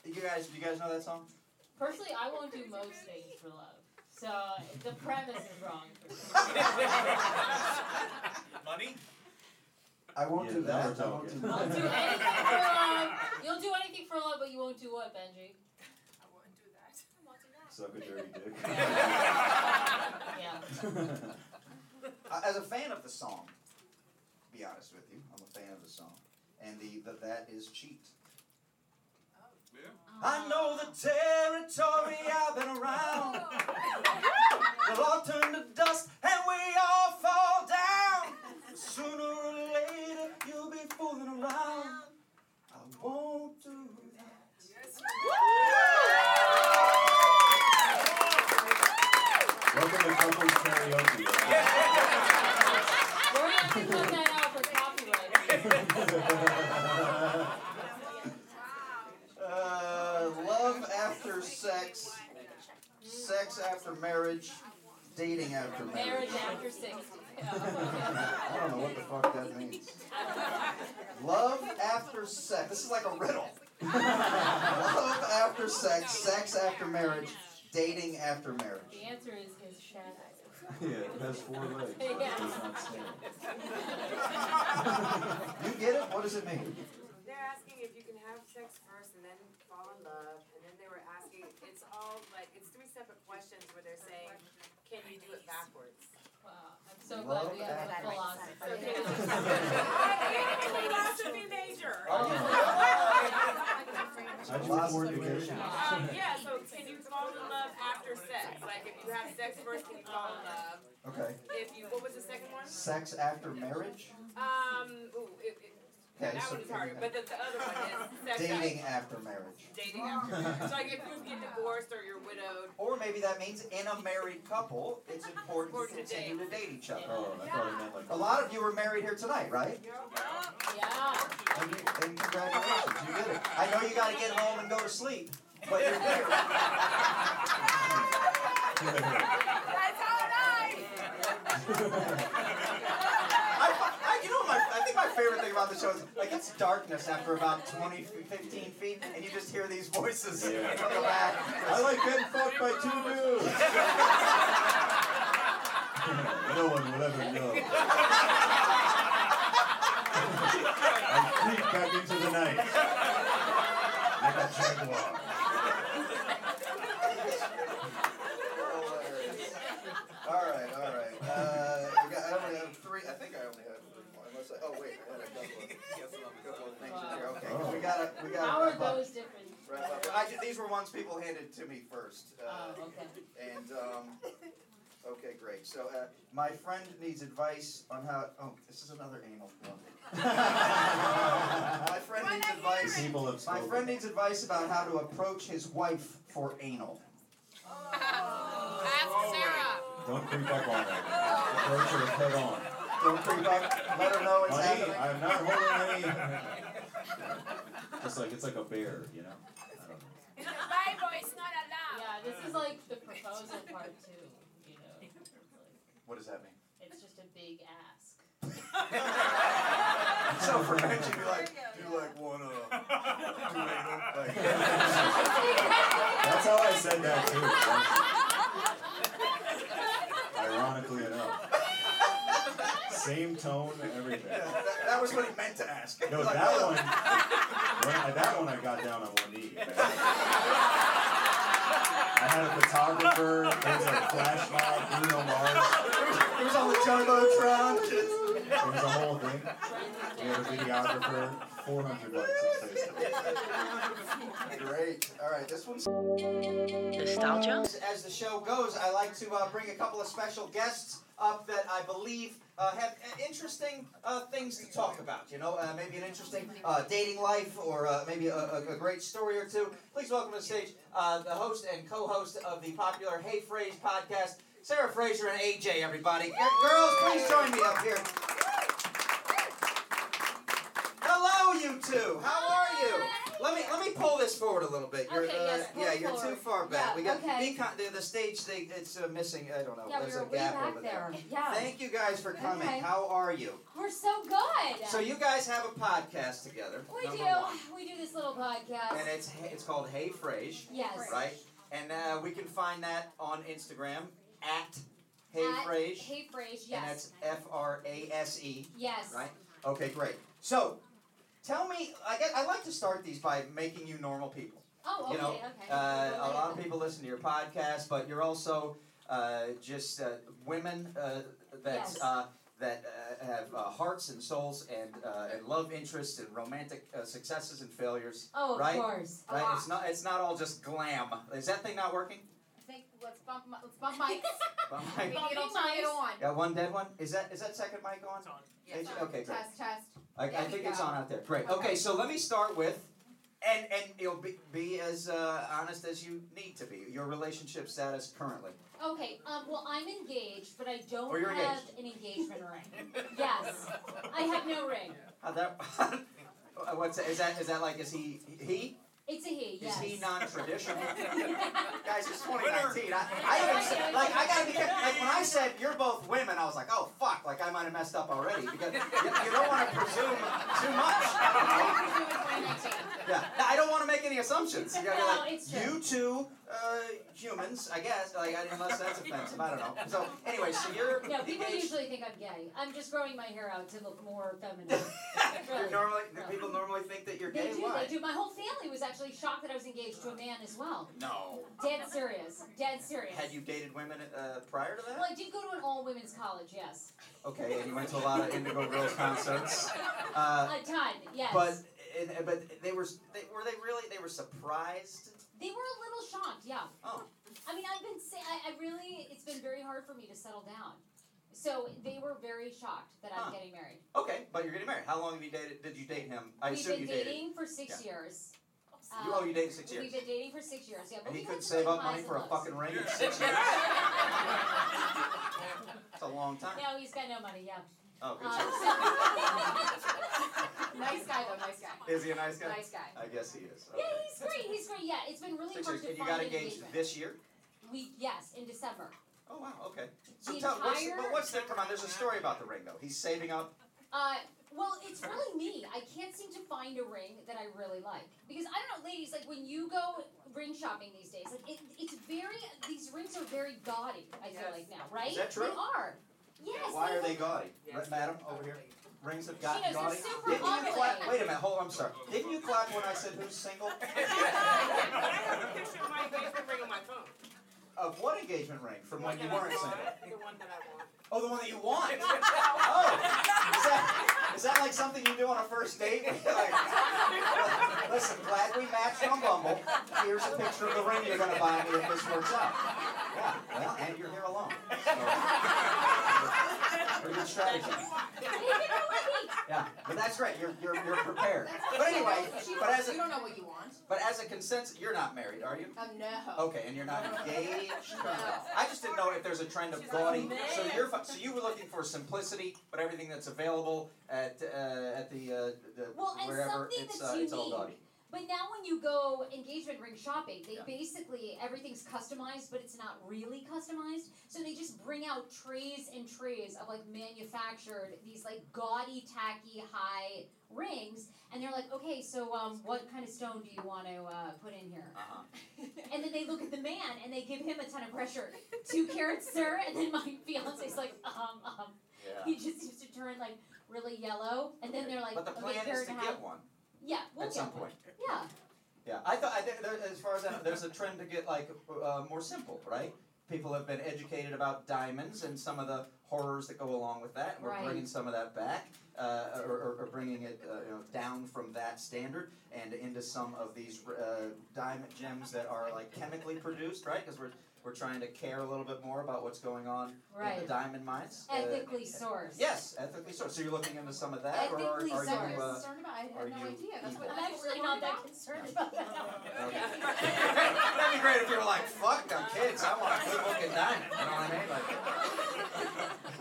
S1: you guys, do you guys know that song?
S6: Personally, I won't do most things for love. So the premise is wrong.
S5: Money?
S1: I won't
S2: Yeah,
S1: do
S2: now
S1: that. I won't
S2: talking.
S1: do
S6: I'll do
S1: that.
S6: anything for love. You'll do anything for love, but you won't do what, Benji?
S3: I wouldn't do that. I won't do that.
S2: Suck a dirty dick.
S6: Yeah.
S1: Uh, As a fan of the song, to be honest with you, I'm a fan of the song, and the, the that is cheat. Oh. I know the territory I've been around. We'll all turn to dust and we all fall down. Sooner or later, you'll be fooling around. I won't do that.
S2: Welcome to couples karaoke.
S6: We're gonna have to put that out for copyright.
S1: Uh, love after sex, sex after marriage, dating after marriage.
S6: Marriage after 60.
S1: I don't know what the fuck that means. Love after sex. This is like a riddle. Love after sex, sex after marriage, dating after marriage.
S6: The answer is his shadow.
S2: Yeah, it has four legs. but it does not stand.
S1: You get it? What does it mean?
S9: They're asking if you can have sex first and then fall in love, and then they were asking, it's all like, it's three separate questions where they're saying, can you do it backwards?
S6: Wow. I'm so glad we have a
S9: So
S6: philosopher.
S9: can you
S6: Yeah.
S9: I am a philosophy major.
S1: Are you?
S2: How'd you afford to?
S9: Um, yeah, so can you fall in love after sex? Like if you have sex first, can you fall in love?
S1: Okay.
S9: If you, what was the second one?
S1: Sex after marriage?
S9: Um, ooh, it, it,
S1: Okay,
S9: that
S1: so
S9: one is harder, but the, the other one is
S1: dating
S9: after,
S1: after marriage.
S9: dating after. So like if you get divorced or you're widowed,
S1: Or maybe that means in a married couple, it's important to
S9: Important to
S1: continue to date each other.
S2: Oh, I thought it meant like.
S1: A lot of you are married here tonight, right?
S6: Yeah.
S1: And, you, and congratulations, you did it. I know you gotta get home and go to sleep, But you're favorite.
S3: That's all right.
S1: I, I, you know, my, I think my favorite thing about the show is like it's darkness after about 20, 15 feet, and you just hear these voices
S2: Yeah.
S1: from the back.
S2: I like getting fucked by two dudes. no one will ever know. I creep back into the night like a jaguar.
S1: All right, all right. Uh, I only have three. I think I only have three more. Unless I, oh wait, I had a couple of, couple of things in here. Okay,
S2: Oh.
S1: we gotta, we gotta
S6: How are those different?
S1: Wrap up. I, ju- these were ones people handed to me first. Uh,
S6: Oh, okay.
S1: And um, okay, great. So uh, my friend needs advice on how. Oh, this is another anal one. my friend
S3: Why
S1: needs
S3: not
S1: advice.
S2: People have
S1: My
S2: spoken.
S1: friend needs advice about how to approach his wife for anal.
S3: Ask Sarah.
S2: Don't creep up on her. Approach her head on.
S1: Don't creep up. Let her know it's
S2: Honey,
S1: happening.
S2: I'm not holding any. Just like it's like a bear, you know. I don't know.
S3: In the Bible, it's not allowed.
S6: Yeah, this is like the proposal part too. You know, it's, like,
S1: What does that mean?
S6: it's just a big ask.
S1: So for men, she'd be like, do you like one uh, do anal? Like,
S2: That's how I said that too. Ironically enough. Same tone and everything.
S1: yeah, that, that was what he meant to ask.
S2: No,
S1: Like,
S2: that
S1: oh.
S2: one, when I, that one I got down on one knee. I had a photographer, there was a flash mob, Bruno Mars.
S1: It was on the jumbotron.
S2: It was a whole thing. We had a videographer, 400 likes on Facebook.
S1: Great. All right, this one's.
S10: Nostalgia?
S1: As, as the show goes, I like to uh, bring a couple of special guests up that I believe uh, have uh, interesting uh, things to talk about. You know, uh, maybe an interesting uh, dating life or uh, maybe a, a, great story or two. Please welcome to the stage the host and co-host of the popular Hey Frase podcast, Sarah Fraser and AJ. Everybody, girls, please join me up here. Hello, you two. How are you? Let me let me pull this forward a little bit. You're,
S6: Okay,
S1: uh,
S6: yes, pull
S1: yeah, you're too far back.
S6: Yeah,
S1: we got
S6: okay.
S1: con- the, the stage. They, it's uh, missing. I don't know.
S6: Yeah, we
S1: There's
S6: were
S1: a gap
S6: back
S1: over
S6: there. Yeah.
S1: Thank you guys for coming.
S6: Okay.
S1: How are you?
S6: We're so good.
S1: So you guys have a podcast together.
S6: we do.
S1: one,
S6: We do this little podcast.
S1: and it's it's called Hey Frase,
S6: yes.
S1: right? And uh, we can find that on Instagram at Hey
S6: At
S1: Frase,
S6: Hey Frase,
S1: and
S6: yes.
S1: that's F R A S E.
S6: yes.
S1: right? Okay, great. So, tell me. I get. I like to start these by making you normal people.
S6: Oh, okay,
S1: you know,
S6: okay.
S1: Uh, a lot of people listen to your podcast, but you're also uh, just uh, women uh, that
S6: Yes.
S1: uh, that uh, have uh, hearts and souls and uh, and love interests and romantic uh, successes and failures.
S6: Oh, of
S1: right?
S6: course.
S1: Right?
S3: lot.
S1: It's not. It's not all just glam. Is that thing not working?
S3: I think let's bump mi- let's bump mics.
S1: Well,
S3: Maybe
S1: I-
S3: it'll turn it on.
S1: Got one dead one. Is that is that second mic on?
S5: It's on.
S1: Is it? Okay, great.
S3: Test test.
S1: I, I think it's on out there. Great. Okay, so let me start with, and and you'll be, be as uh, honest as you need to be. Your relationship status currently.
S6: Okay, um, well, I'm engaged, but I don't
S1: Oh, you're
S6: have an engagement ring. Yes. I have no ring.
S1: How that? What's that? Is that is that like is he he?
S6: It's a he,
S1: Is he non-traditional? Guys, it's 2019. I, I even said, like I gotta be careful. Like when I said you're both women, I was like, oh fuck, like I might have messed up already because you, you don't want to presume too much. Yeah, I don't want to make any assumptions. You gotta be
S6: No,
S1: like,
S6: it's true.
S1: you two uh, humans, I guess. Like I- unless that's offensive, I don't know. So anyway, so you're
S6: No, people
S1: engaged.
S6: usually think I'm gay. I'm just growing my hair out to look more feminine.
S1: You're
S6: Really.
S1: normally
S6: Really.
S1: people normally think that you're
S6: They
S1: gay.
S6: do,
S1: Why?
S6: they do. My whole family was actually shocked that I was engaged to a man as well.
S1: No.
S6: Dead serious. Dead serious.
S1: Had you dated women uh, prior to that?
S6: Well, I did go to an all women's college, yes.
S1: Okay, and you went to a lot of Indigo Girls concerts. Uh,
S6: a ton, yes.
S1: but and, but they were they, were they really they were surprised.
S6: They were a little shocked, yeah.
S1: Oh.
S6: I mean, I've been saying, I, I really it's been very hard for me to settle down. So they were very shocked that I'm
S1: Huh.
S6: getting married.
S1: Okay, but you're getting married. How long have you dated? Did you date him? I
S6: We've
S1: assume
S6: been
S1: you dated.
S6: dating for six years.
S1: You, oh, you dated six years.
S6: We've been dating for six years, yeah. But
S1: And he
S6: we
S1: couldn't
S6: went through
S1: save up money
S6: and
S1: for a
S6: lows.
S1: fucking ring in six years. That's a long time.
S6: No, he's got no money, yeah.
S1: Oh, good
S11: Um,
S1: choice.
S12: nice guy though, nice guy.
S1: Is he a nice guy?
S12: Nice guy.
S1: I guess he is.
S11: Yeah, he's great. He's great. Yeah, it's been really
S1: Six
S11: hard
S1: years.
S11: to
S1: And you
S11: find
S1: got engaged
S11: engagement.
S1: this year?
S11: We yes, in December.
S1: Oh wow. Okay. So
S11: The
S1: tell what's
S11: entire-
S1: but what's the come on? There's a story about the ring though. He's saving up.
S11: Uh, well, it's really me. I can't seem to find a ring that I really like because I don't know, ladies. Like when you go ring shopping these days, like it, it's very. These rings are very gaudy. I feel
S9: Yes.
S11: like now, right?
S1: Is that true?
S11: They are. Yes.
S1: Why are they gaudy?
S9: Yes.
S1: Right, madam, over here. Rings have
S11: She
S1: got
S11: knows, super
S1: Didn't you clap? Wait a minute. Hold. on, I'm sorry. Didn't you clap when I said who's single?
S9: I have a picture of my engagement ring on my phone.
S1: Of what engagement ring? From when you weren't single?
S9: The one that I want.
S1: Oh, the one that you want. Oh. oh, is that is that like something you do on a first date? like, listen, glad we matched on Bumble. Here's a picture of the ring you're gonna buy me if this works out. Yeah, well, and you're here alone. So, pretty good strategy. Yeah, but that's right. You're you're you're prepared. But anyway, but as
S12: you
S1: a
S12: don't know what you want.
S1: but as a consensus, you're not married, are you?
S12: Oh no.
S1: Okay, and you're not engaged.
S12: No.
S1: I just didn't know if there's a trend of gaudy. So you're fi- so you were looking for simplicity, but everything that's available at uh, at the, uh, the
S11: Well,
S1: wherever it's uh, it's all
S11: unique.
S1: gaudy.
S11: But now when you go engagement ring shopping, they
S1: Yeah.
S11: basically everything's customized, but it's not really customized. So they just bring out trays and trays of like manufactured these like gaudy, tacky, high rings, and they're like, okay, so um, what kind of stone do you want to uh, put in here?
S1: Uh-huh.
S11: And then they look at the man and they give him a ton of pressure. Two carats, sir. And then my fiance's like, um, um.
S1: Yeah.
S11: He just used to turn like really yellow, and then they're like,
S1: but the
S11: okay,
S1: plan is
S11: carat
S1: to
S11: and a half.
S1: get one
S11: Yeah, we'll
S1: at some point.
S11: Yeah.
S1: Yeah, I thought I think there, as far as I know, there's a trend to get like uh, more simple, right? People have been educated about diamonds and some of the horrors that go along with that, and we're
S11: Right.
S1: bringing some of that back, uh, or, or, or bringing it uh, you know, down from that standard and into some of these uh, diamond gems that are like chemically produced, right? Because we're we're trying to care a little bit more about what's going on in the diamond mines. Uh,
S11: Ethically sourced.
S1: Yes, ethically sourced. So you're looking into some of that, or are,
S11: Ethically
S1: are
S12: Is that what
S1: you?
S12: you're
S1: Uh,
S12: concerned about? I
S1: are
S12: had no
S1: you
S12: idea. That's what.
S11: I'm
S12: that's
S11: actually not
S12: worried
S11: that concerned about that.
S1: That'd be great if you were like, fuck them kids, I want a good looking diamond. You know what I mean? Like,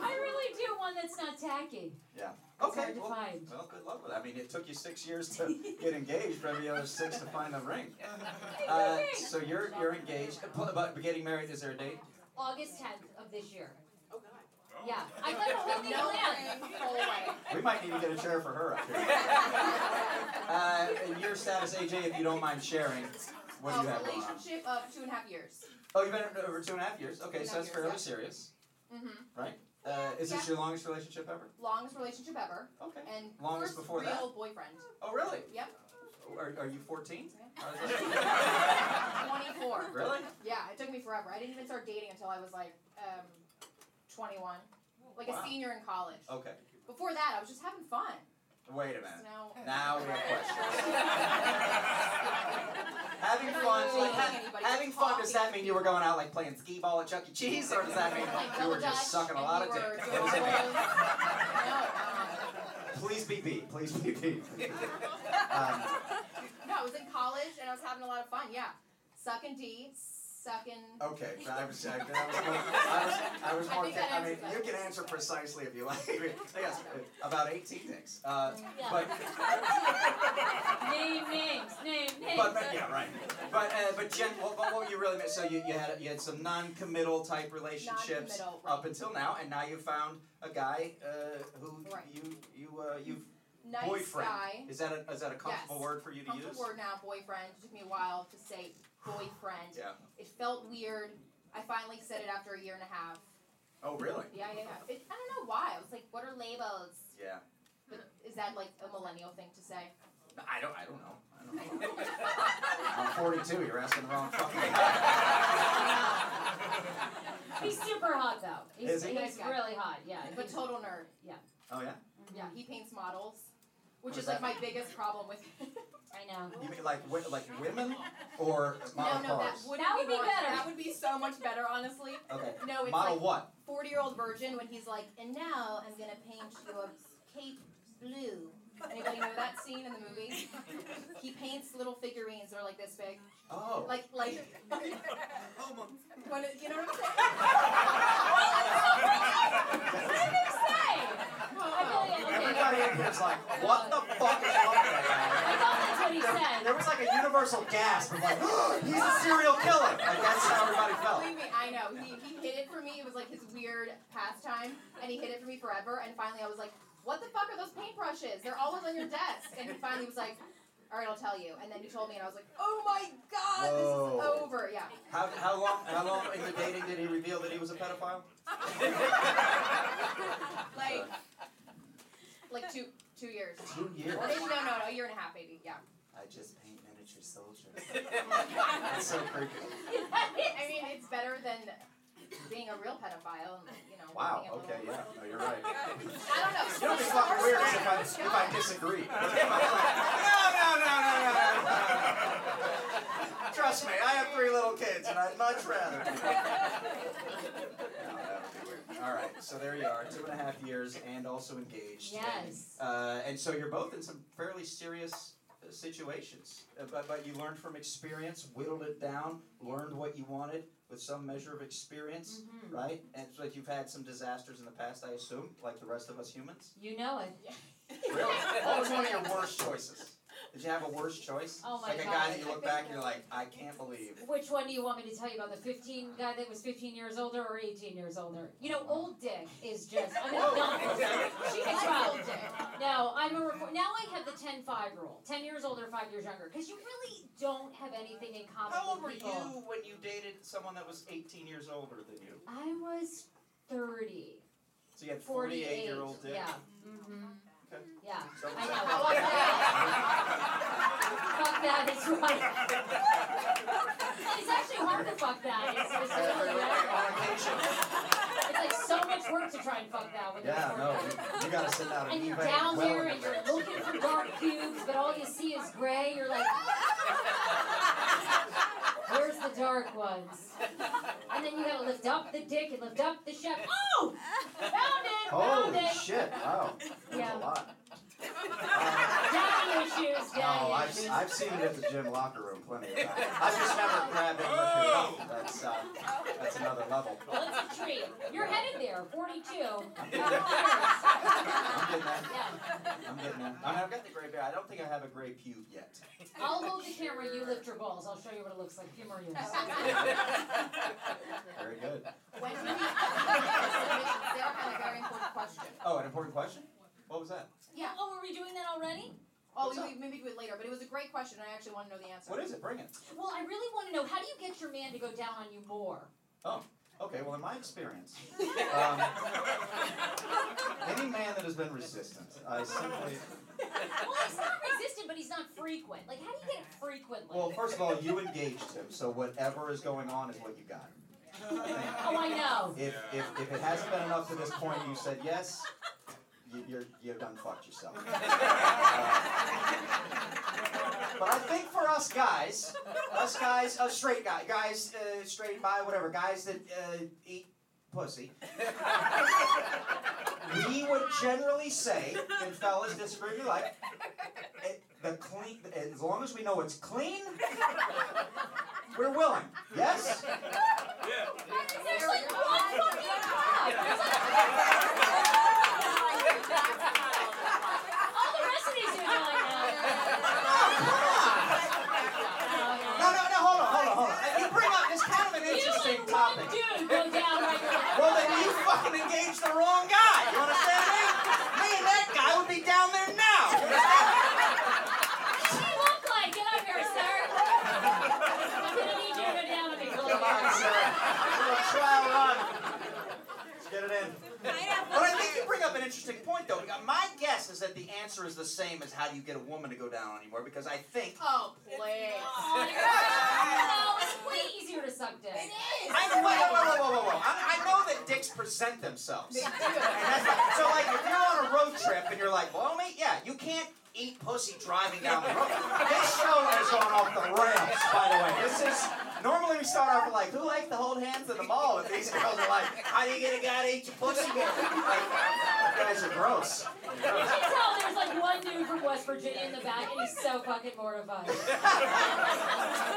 S11: I really do one that's not tacky.
S1: yeah.
S11: It's
S1: Okay.
S11: hard to
S1: well,
S11: find.
S1: well, good luck with it. I mean, it took you six years to get engaged, for every other six to find the ring. Uh, so you're you're engaged. Uh, But getting married, is there a date?
S11: August 10th of this year.
S9: Oh, God.
S11: Yeah. I got the whole thing
S12: No
S11: planned.
S12: ring, whole way.
S1: We might need to get a chair for her up here. Uh, and your status, AJ, if you don't mind sharing, what do you
S12: Um,
S1: have going on?
S12: relationship of two and a half years.
S1: Oh, you've been over two and a half years. Okay,
S12: Two and a
S1: so
S12: half
S1: that's
S12: years,
S1: fairly
S12: yeah.
S1: serious.
S12: Mm-hmm.
S1: Uh, is this your longest relationship ever?
S12: Longest relationship ever,
S1: Okay.
S12: and
S1: Longest before
S12: real
S1: that?
S12: boyfriend.
S1: Oh, really?
S12: Yep.
S1: Are, are you 14?
S12: Twenty-four.
S1: really?
S12: Yeah, it took me forever. I didn't even start dating until I was like um, twenty-one, like
S1: Wow.
S12: a senior in college.
S1: Okay.
S12: Before that, I was just having fun.
S1: Wait a minute.
S12: So
S1: Now we have questions. having fun, like, ha- having fun, does that mean you were going out like playing skee ball at Chuck E. Cheese, or does that mean you were just sucking a lot of dick?
S12: doing
S1: What does it
S12: all
S1: mean?
S12: those- No, um,
S1: Please be beat. Please be beat. Um,
S12: no, I was in college and I was having a lot of fun. Yeah, sucking D, sucking.
S1: okay, I was, I, I was, I was, I was more. I mean,
S12: that.
S1: you can answer precisely if you like. yes, about 18 dicks. Uh,
S11: Yeah.
S1: but
S11: Name names. Name names.
S1: But, but yeah, right. But uh, but Jen, what, what, you really meant? So you, you had you had some non-committal type relationships
S12: Non-committal, right.
S1: up until now, and now you found a guy uh, who
S12: Right.
S1: you you uh, you've
S12: Nice
S1: boyfriend.
S12: guy.
S1: Is that a is that a comfortable
S12: Yes.
S1: word for you to use?
S12: Comfortable word now, boyfriend. It took me a while to say boyfriend.
S1: Yeah.
S12: It felt weird. I finally said it after a year and a half.
S1: Oh really?
S12: Yeah, yeah, yeah. It, I don't know why. I was like, what are labels?
S1: Yeah.
S12: But is that like a millennial thing to say?
S1: I don't I don't know. I don't know. I'm 42. You're asking the wrong fucking.
S11: He's super hot though. He's,
S1: Is he?
S11: he's
S12: Nice
S11: really hot. Yeah.
S12: But total nerd. Yeah.
S1: Oh yeah.
S12: Yeah, he paints models, which
S1: What
S12: is
S1: is
S12: like
S1: that?
S12: my biggest problem with.
S11: I know.
S1: You mean like wi- like women or model
S12: no, no, that
S1: cars?
S12: would
S11: That would be
S12: more,
S11: better.
S12: That would be so much better, honestly.
S1: Okay.
S12: No, it's
S1: Model
S12: like
S1: what?
S12: forty-year-old virgin when he's like, and now I'm gonna paint you a cape blue. Anybody know that scene in the movie? He paints little figurines that are like this big,
S1: Oh.
S12: like like. when it, you know what I'm saying?
S11: What did they say?
S12: Well,
S1: Andy was like, what the fuck is wrong with that guy?
S11: I thought that's what he said.
S1: There was like a universal gasp of like, he's a serial killer. Like that's how everybody felt.
S12: Believe me, I know. He, he hid it for me. It was like his weird pastime, and he hid it for me forever. And finally, I was like, "What the fuck are those paintbrushes? They're always on your desk." And he finally was like, "All right, I'll tell you." And then he told me, and I was like, "Oh my god, this is over." Yeah.
S1: How, how long how long in the dating did he reveal that he was a pedophile?
S12: Like, like two two years.
S1: Two years.
S12: Or maybe no, no, no, a year and a half, maybe. Yeah.
S1: I just paint miniature soldiers. That's so creepy.
S12: I mean, it's better than being a real pedophile. And, you know.
S1: Wow. Okay. Yeah. No, you're right.
S12: I don't know.
S1: You know, it'd be fucking weird is if I if I disagree. no, no, no, no, no, no, no. Trust me, I have three little kids, and I'd much rather. No, that would be weird. All right, so there you are, two and a half years, and also engaged.
S11: Yes.
S1: Uh, and so you're both in some fairly serious situations, uh, but but you learned from experience, whittled it down, learned what you wanted with some measure of experience,
S11: Mhm.
S1: right? And so like you've had some disasters in the past, I assume, like the rest of us humans.
S11: You know it.
S1: Really? What was one of your worst choices? Did you have a worst choice?
S11: Oh my
S1: like a
S11: God.
S1: guy that you look back and you're like, I can't believe.
S11: Which one do you want me to tell you about? The 15 guy that was 15 years older or 18 years older? You know, old Dick is just. I'm
S1: Whoa.
S11: gonna dump him. She can
S12: I
S11: try.
S12: told Dick.
S11: No, I'm a report. Now I have the 10 5 rule 10 years older, 5 years younger. Because you really don't have anything in common
S1: How old were
S11: with people.
S1: you when you dated someone that was 18 years older than you?
S11: I was 30.
S1: So you had
S11: 48
S1: 48 year old dick.
S11: Yeah. Mm-hmm.
S1: Okay.
S11: Yeah.
S1: So
S11: I know. Fuck that. fuck that is right. it's actually hard to fuck that. It's, it's, really
S1: On
S11: hard.
S1: occasion.
S11: it's like so much work to try and fuck that with
S1: Yeah, no, you, you gotta send out an
S11: And you're
S1: eBay
S11: down
S1: well
S11: there
S1: in
S11: and you're looking for dark cubes, but all you see is gray. You're like, where's the dark ones? And then you gotta lift up the dick and lift up the shaft. Oh! Found it! Found
S1: Holy
S11: it!
S1: shit! Wow, that's
S11: Yeah.
S1: a lot.
S11: Daddy issues, daddy
S1: Oh, I've,
S11: issues.
S1: I've seen it at the gym locker room plenty of times. I've just never grabbed it and lifted it up. That's uh, that's another level.
S11: Well, it's a treat. You're headed there, 42.
S1: I'm getting there.
S11: Yeah.
S1: I'm getting there. I mean, I've got the gray beard. I don't think I have a gray pube yet.
S11: I'll hold the camera, you lift your balls. I'll show you what it looks like. A few more.
S1: Very good.
S12: When do we Sarah had a very important question.
S1: Oh, an important question? What was that?
S12: Yeah.
S11: Oh, were we doing that already?
S12: Oh, we, we maybe do it later, but it was a great question, and I actually want to know the answer.
S1: What is it? Bring it.
S11: Well, I really want to know how do you get your man to go down on you more? Oh.
S1: Okay, well, in my experience, um, any man that has been resistant, I simply.
S11: Well, he's not resistant, but he's not frequent. Like, how do you get it frequently?
S1: Well, first of all, you engaged him, so whatever is going on is what you got.
S11: oh, I know.
S1: If, if, if it hasn't been enough to this point, you said yes, you, you're, you've done fucked yourself. Uh, but I think for us guys, us guys, uh, straight guy, guys, uh, straight by, whatever, guys that uh, eat pussy, we would generally say, and fellas disagree if you like, it, the clean, as long as we know it's clean, we're willing. Yes? Yeah.
S11: There's like one fucking cup. There's like... All the rest of these dudes are like, no.
S1: No, no, no, hold on, hold on, hold on. You bring up this kind of an
S11: You
S1: interesting
S11: and
S1: topic.
S11: one dude go down right there.
S1: Well, then you fucking engaged the wrong guy. You understand me? Me and that guy would be down there now. You understand?
S11: What does he look like? Get up here, sir. I'm gonna need you to go down with me for a
S1: Come on,
S11: little
S1: sir. Little trial run. Let's get it in. But I think you bring up an interesting point, though. My guess is that the answer is the same as how do you get a woman to go down anymore? because I think.
S12: Oh, oh please.
S11: Oh, no, it's way easier to suck dick.
S1: I know, wait, whoa, whoa, whoa, whoa, whoa. I, I know that dicks present themselves.
S12: They do.
S1: And that's like, so like if you're on a road trip and you're like, well, mate, yeah, you can't eat pussy driving down the road. This show has gone off the rails, by the way. This is normally we start off with like, who likes to hold hands in the mall? And these girls are like, how do you get a guy to eat your pussy? Like, you guys are gross.
S11: You can tell there's like one dude from West Virginia in the back, and he's so fucking mortified.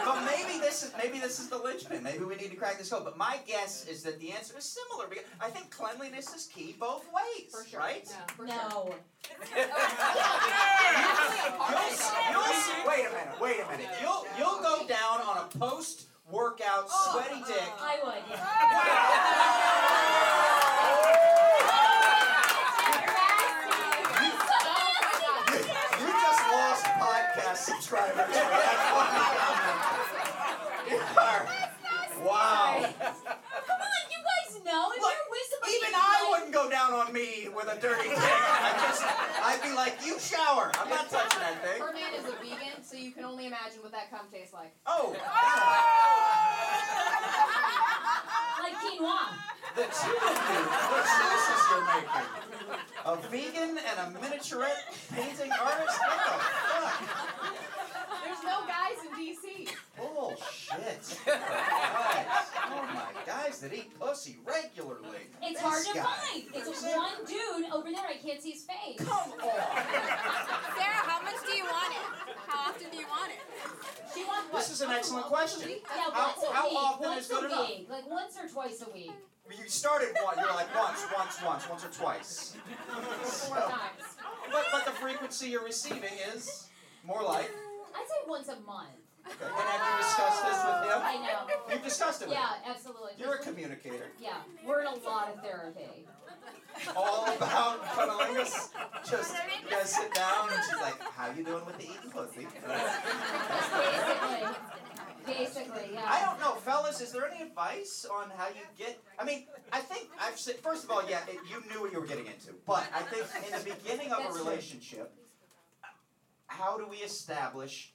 S1: But maybe this is maybe this is the linchpin. Maybe we need to crack this code. But my guess is that the answer is similar because I think cleanliness is key both ways,
S12: For sure.
S1: right?
S12: For sure.
S11: No.
S1: You'll, you'll wait a minute, wait a minute. You'll you'll go down on a post workout oh. sweaty dick.
S11: I would. Yeah.
S1: You just lost podcast subscribers for that funny comment. You are- Wow.
S11: Come on, you guys know if
S1: Look,
S11: you're with somebody.
S1: Even
S11: you
S1: I
S11: like-
S1: wouldn't go down on me with a dirty dick. I just, I'd be like, you shower. I'm not touching that thing.
S12: Her man is a vegan, so you can only imagine what that cum tastes like.
S1: Oh,
S11: Like quinoa.
S1: The two of you, the choices you're making. A vegan and a miniaturette painting artist? What the fuck?
S12: There's no guys in DC.
S1: Bullshit. Guys. Oh my, guys that eat pussy regularly.
S11: It's
S1: This
S11: hard to
S1: guy.
S11: find. It's one dude over there. I can't see his face.
S1: Come on.
S3: Sarah, how much do you want it? How often do you want it?
S11: She wants what?
S1: This is an excellent question.
S11: Yeah,
S1: How-
S11: once a
S1: how
S11: week.
S1: often
S11: once
S1: is good
S11: a
S1: enough?
S11: week. Like once or twice a week.
S1: You started one, you're like once, once, once, once or twice.
S12: Four
S1: So-
S12: times.
S1: But, but the frequency you're receiving is more like.
S11: Mm, I'd say once a month.
S1: Okay. And have you discussed this with him?
S11: I know.
S1: You've discussed it with
S11: Yeah,
S1: him.
S11: absolutely.
S1: You're a communicator.
S11: Yeah, we're in a lot of therapy.
S1: All about cunnilingus. Just you guys sit down and she's like, "How you doing with the eating pussy?"
S11: Basically. Basically, yeah.
S1: I don't know, fellas. Is there any advice on how you get? I mean, I think I've said. First of all, yeah, it, you knew what you were getting into, but I think in the beginning of a relationship, how do we establish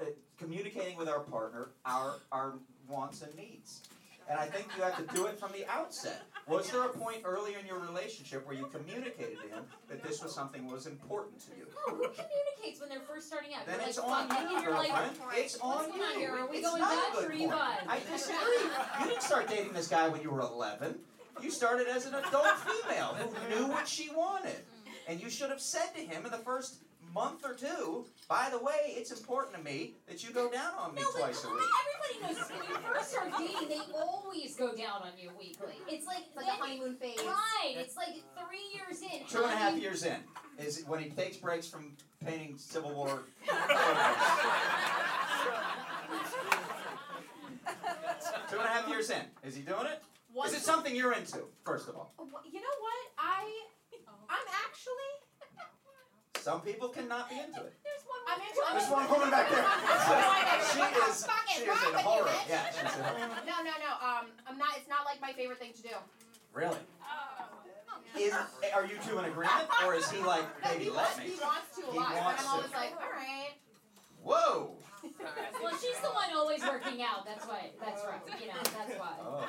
S1: uh, communicating with our partner our our wants and needs? And I think you have to do it from the outset. Was there a point earlier in your relationship where you communicated to him that this was something that was important to you?
S11: Oh, who communicates when they're first starting out?
S1: Then
S11: you're
S1: it's
S11: like,
S1: on you,
S11: and you're like.
S1: It's on you.
S11: here? Are we
S1: It's
S11: going Dutch
S1: good
S11: or
S1: point. I disagree. You didn't start dating this guy when you were 11. You started as an adult female who knew what she wanted. Mm. And you should have said to him in the first month or two, by the way, it's important to me that you go down on me
S11: No, but
S1: twice a week.
S11: everybody knows this. When you first start dating, they always go down on you weekly. It's like,
S12: It's like
S11: then-
S12: a honeymoon phase.
S11: Right. It's like three years in.
S1: Two and a
S11: how
S1: half
S11: do you-
S1: years in is when he takes breaks from painting Civil War. Two and a half years in. Is he doing it?
S12: Once
S1: Is it something you're into, first of all?
S12: Oh, You know what? I, oh. I'm actually,
S1: Some people cannot be into it.
S11: There's one
S12: I'm into. I'm
S1: There's one woman back there. she is,
S12: fuck
S1: she is in horror. Yeah, she's in horror.
S12: No, no, no. Um, I'm not. It's not like my favorite thing to do.
S1: Really? Is, are you two in agreement, or is he like,
S12: No,
S1: baby,
S12: he
S1: let
S12: wants,
S1: me?
S12: he wants to a
S1: He
S12: lot, but
S1: wants
S12: I'm always
S1: to.
S12: like, all right.
S1: Whoa!
S11: Well, she's the one always working out. That's why. That's right. You know, that's why.
S1: Oh,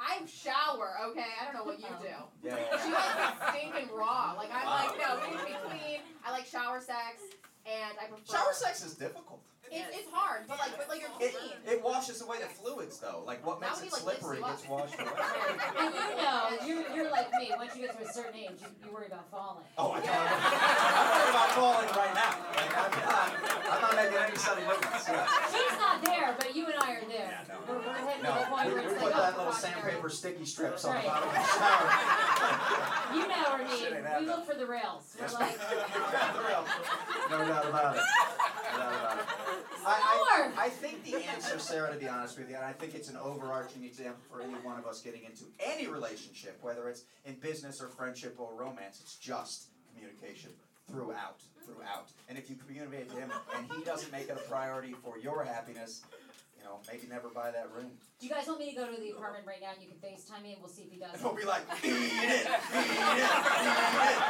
S12: I shower. Okay, I don't know what you oh. do.
S1: yeah.
S12: She likes it stinking raw. Like I'm
S1: Wow.
S12: like, no, we need to be clean. I like shower sex, and I prefer.
S1: Shower sex is difficult.
S12: It's, it's hard, but like, but like you're
S1: It,
S12: clean.
S1: it washes away the fluids, though. Like, what
S12: That
S1: makes
S12: would
S1: it
S12: be like
S1: slippery
S12: lifts
S1: gets
S12: you
S1: washed away.
S11: And you know, you're, you're like me. Once you get to a certain age, you, you worry about falling.
S1: Oh, I don't. I'm worried about falling right now. Like, I'm not, I'm not making any sudden movements. Yeah.
S11: She's not there, but you and I are there.
S1: Yeah, no.
S11: We're, we're heading to
S1: No, we, we put that little sandpaper sticky strips on the bottom of the shower.
S11: you know our need. We look for the rails. We're like,
S1: no doubt about it. No doubt about it. I. I, I think the answer, Sarah, to be honest with you, and I think it's an overarching example for any one of us getting into any relationship, whether it's in business or friendship or romance, it's just communication throughout, throughout. And if you communicate to him and he doesn't make it a priority for your happiness, you know, maybe never buy that ring.
S11: do you guys want me to go to the apartment right now and you can FaceTime me and we'll see if he does
S1: And
S11: it?
S1: he'll be like, eat it, eat it, eat it,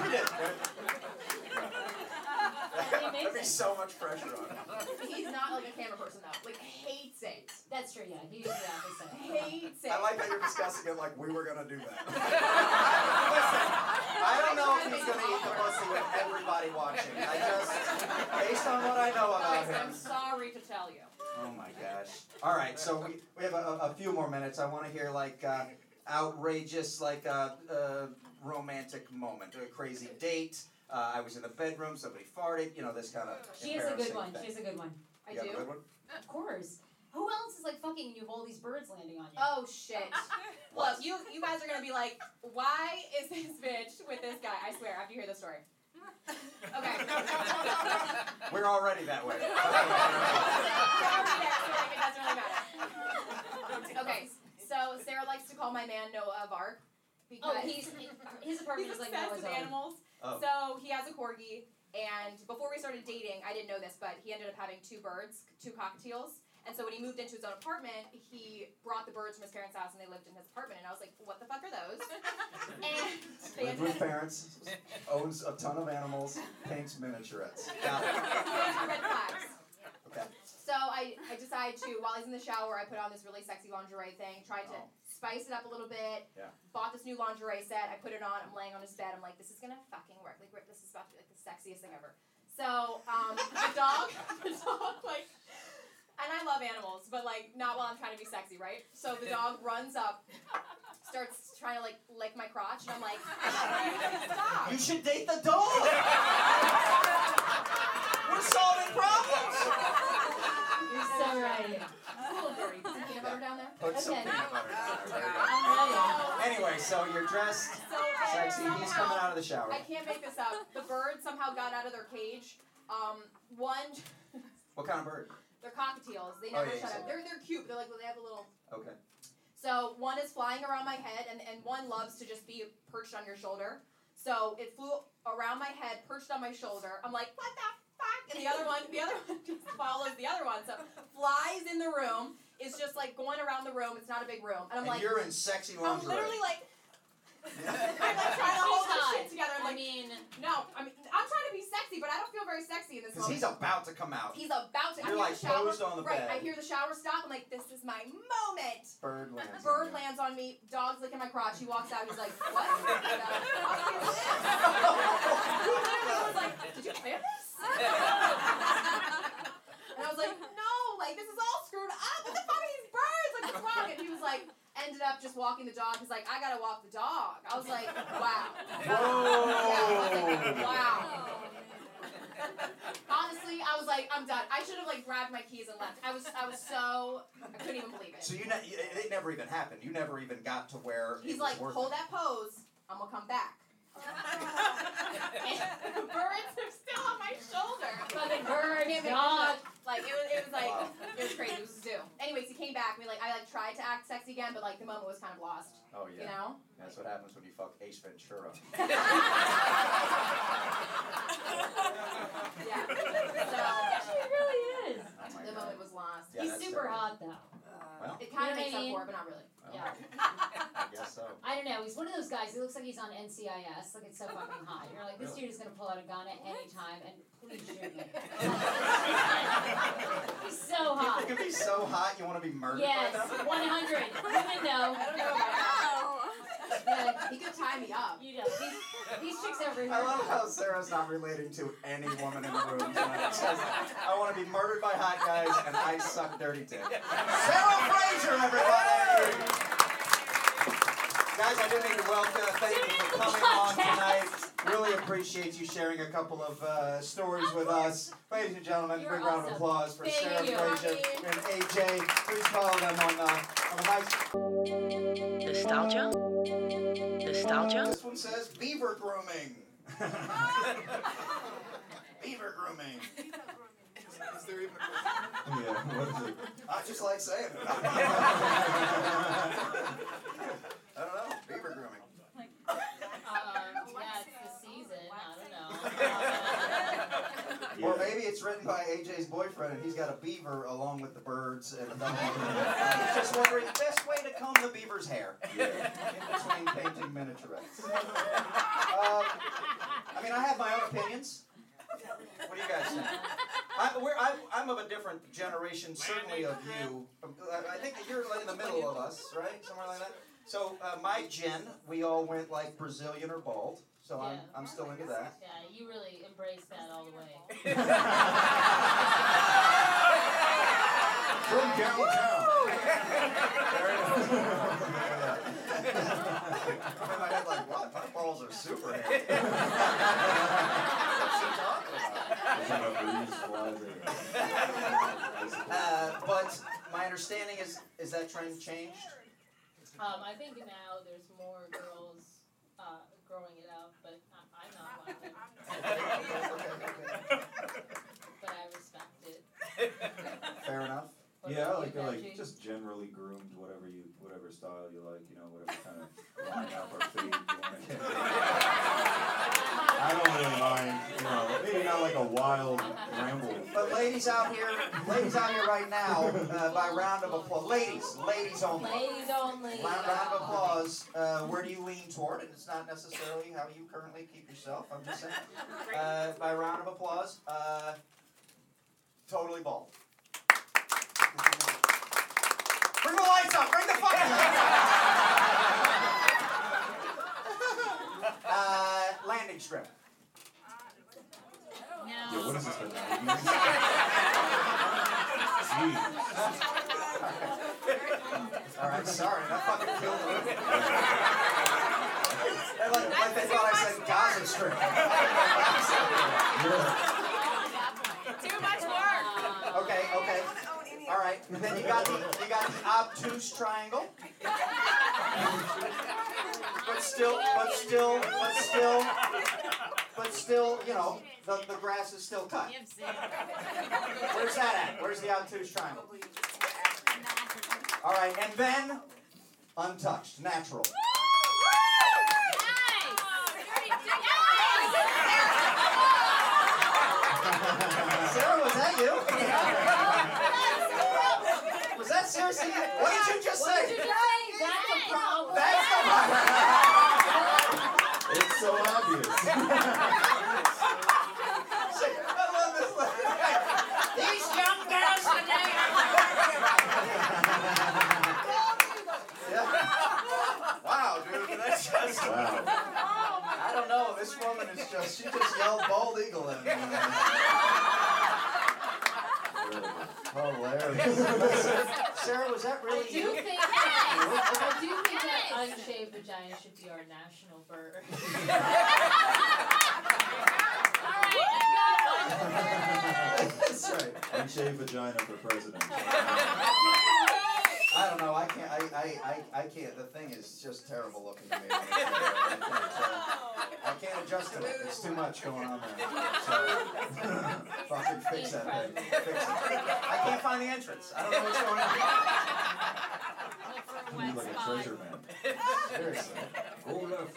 S1: eat it. That'd be so much pressure on him.
S12: He's not like a camera person though. Like hates it.
S11: That's true, yeah. He's the opposite.
S12: Hates it.
S1: I like how you're discussing it like we were gonna do that. Listen, I don't know if he's gonna eat the pussy with everybody watching. I just, based on what I know about
S12: Guys, I'm sorry to tell you.
S1: Oh my gosh. All right, so we, we have a, a few more minutes. I want to hear like uh, outrageous, like uh, uh, romantic moment, a crazy date. Uh, I was in the bedroom, somebody farted. You know this kind of.
S11: She has a good one. She has a good one.
S12: I
S1: you have
S12: do.
S1: a good one?
S11: Of course. Who else is like fucking and you have all these birds landing on you?
S12: Oh shit. Look, you you guys are gonna be like, why is this bitch with this guy? I swear, after you hear the story. Okay.
S1: We're already that way.
S12: okay, so Sarah likes to call my man Noah of Ark oh, because
S11: Oh, he's his apartment
S12: he's
S11: is like
S12: obsessed
S11: Noah's
S12: with
S11: Ark.
S12: animals.
S1: Oh.
S12: So he has a corgi, and before we started dating, I didn't know this, but he ended up having two birds, two cockatiels. And so when he moved into his own apartment, he brought the birds from his parents' house, and they lived in his apartment. And I was like, "What the fuck are those?" and they
S13: Lives with parents, owns a ton of animals, paints miniaturettes.
S12: red flags.
S13: Okay.
S12: So I, I decided to, while he's in the shower, I put on this really sexy lingerie thing, tried to
S13: Oh.
S12: Spice it up a little bit,
S13: Yeah.
S12: bought this new lingerie set, I put it on, I'm laying on his bed, I'm like, this is gonna fucking work. Like, this is about to be like the sexiest thing ever. So, um, the dog, the dog, like, and I love animals, but like, not while I'm trying to be sexy, right? So the dog runs up, starts trying to like lick my crotch, and I'm like, stop.
S14: You should date the dog. We're solving problems.
S11: You're so right.
S12: Cool, dirty. Some peanut butter down there?
S1: Put some
S11: Okay.
S1: peanut butter down there.
S11: I'm.
S1: Anyway, so you're dressed
S12: So
S1: sexy. He's coming out of the shower.
S12: I can't make this up. The birds somehow got out of their cage. Um, one,
S1: What kind of bird?
S12: they're cockatiels. They
S1: Oh,
S12: never
S1: yeah,
S12: shut
S1: said
S12: up. They're they're cute. They're like they have a little.
S1: Okay.
S12: So one is flying around my head, and and one loves to just be perched on your shoulder. So it flew around my head, perched on my shoulder. I'm like, what the fuck? And the other one, the other one just follows the other one. So flies in the room. Is just like going around the room. It's not a big room, and I'm
S1: and
S12: like,
S1: you're in sexy lingerie.
S12: I'm literally like. I'm like trying to hold this shit together. I'm
S11: I
S12: like,
S11: mean,
S12: no, I mean, I'm trying to be sexy, but I don't feel very sexy in this
S1: Because he's about to come out.
S12: He's about to. I
S1: You're
S12: hear
S1: like
S12: the shower.
S1: posed on the
S12: right.
S1: bed.
S12: I hear the shower stop. I'm like, this is my moment.
S1: Bird lands.
S12: Bird lands on me. Dog's licking my crotch. He walks out. He's like, what? the fuck is this? he literally was like, did you plan this? and I was like, no, like this is all screwed up. What the fuck are these birds? Like what's wrong? And he was like, ended up just walking the dog. He's like, I gotta walk the dog. I was like, wow. Yeah, I was like, wow. Oh, Honestly, I was like, I'm done. I should have like grabbed my keys and left. I was, I was so, I couldn't even believe it.
S1: So you, ne- it it never even happened. You never even got to where
S12: He's
S1: it was
S12: like,
S1: working.
S12: hold that pose. I'm gonna come back. And the birds are still on my shoulder.
S11: Fucking birds,
S12: Can't
S11: dog.
S12: Like it was, it was like
S1: Wow.
S12: it was crazy. It was a zoo. Anyways, he came back. We like, I like tried to act sexy again, but like the moment was kind of lost.
S1: Oh yeah.
S12: You know.
S1: That's what happens when you fuck Ace Ventura.
S12: Yeah. So
S11: She really is.
S1: Oh
S12: the
S1: God.
S12: moment was lost.
S1: Yeah,
S11: He's super
S1: terrible.
S11: hot though.
S1: Well,
S12: It kind of
S11: You know what
S12: makes up for it, but not really.
S1: Well,
S11: Yeah.
S1: I guess so.
S11: I don't know. He's one of those guys. He looks like he's on NCIS. Like it's so fucking hot. You're like, this
S1: Really?
S11: dude is gonna pull out a gun at any time, and please shoot me. he's so
S1: People
S11: hot.
S1: can be so hot you want to be murdered
S11: Yes, 100. Women know.
S12: I don't know about that. Yeah, he could tie me up.
S11: You know, these, these chicks over here.
S1: I love how Sarah's not relating to any woman in the room tonight. Says, I want to be murdered by hot guys and I suck dirty dick. Sarah Fraser, everybody! Guys, I do need to welcome, thank you for coming on tonight. Really appreciate you sharing a couple of uh, stories with us. Ladies and gentlemen,
S11: You're
S1: big round of applause for
S12: Thank
S1: Sarah
S12: you.
S1: And AJ. Please follow them on, uh, on the mic.
S10: Nostalgia? Nostalgia?
S1: This one says beaver grooming. beaver grooming.
S7: Is there even a question?
S2: Yeah, what is it?
S1: I just like saying it. I don't know. Beaver grooming.
S11: Um, yeah, it's the season. I don't know.
S1: Or maybe it's written by AJ's boyfriend and he's got a beaver along with the birds and a dog. he's just wondering the best way to comb the beaver's hair
S2: Yeah.
S1: in between painting miniaturettes. Um, I mean, I have my own opinions. What do you guys think? I, we're, I, I'm of a different generation, certainly of you. I- I think you're like in the middle of us, right? Somewhere like that. So uh, my gen, we all went like Brazilian or bald. So I'm, I'm still into that.
S11: Yeah, you really embrace that all the way.
S2: From downtown.
S1: I'm in my head like, what? My balls are super hairy. What's she talking about?
S2: There's enough breeze flies in.
S1: Uh, but my understanding is is that trend changed?
S6: Um, I think now there's more girls uh, growing it out, but I- I'm not one of them. But I respect it.
S1: Fair enough.
S6: What
S2: Yeah, like like
S6: Benjy?
S2: just generally groomed, whatever you whatever style you like, you know, whatever kind of line up or fade you want to get. I don't really mind, you know, maybe not like a wild ramble.
S1: But ladies out here, ladies out here right now, uh, by round of applause, ladies, ladies only.
S6: Ladies only.
S1: Round, round of applause. Uh, where do you lean toward? And it's not necessarily how you currently keep yourself. I'm just saying. Uh, by round of applause, uh, totally bald. Bring the lights up. Bring the fucking lights up. Uh, landing strip.
S2: Yeah, what is this? The 90s? Jeez.
S1: All right, sorry, that fucking killed the movie. They're like, like they thought I said Gaza Strip.
S9: Too much work.
S1: Okay, okay. All right. Then you got the you got the obtuse triangle. But still, but still, but still, but still, you know, the, the grass is still cut. Where's that at? Where's the obtuse triangle? All right, and then untouched, natural. Sarah, was that you? Was that seriously? What did you just
S6: What
S1: say?
S6: did you say? That's a problem.
S1: That's the
S2: It's so obvious.
S1: I love this. These young girls today. yeah. Wow, dude, that's just.
S2: Wow.
S1: I don't know. This woman is just. She just yelled bald eagle at me. Hilarious. Sarah, was that
S6: I
S1: really
S6: do
S1: you?
S6: think I do think that unshaved vagina should be our national bird. All right.
S1: That's right.
S2: Unshaved vagina for president.
S1: I don't know. I can't. I, I, I, I can't. The thing is just terrible looking to me. I can't, uh, I can't adjust to it. There's too much going on there. So, fucking fix that thing. Fix it. I can't find the entrance. I don't know what's going on.
S2: You look like a treasure man.
S1: Seriously.
S2: Go left.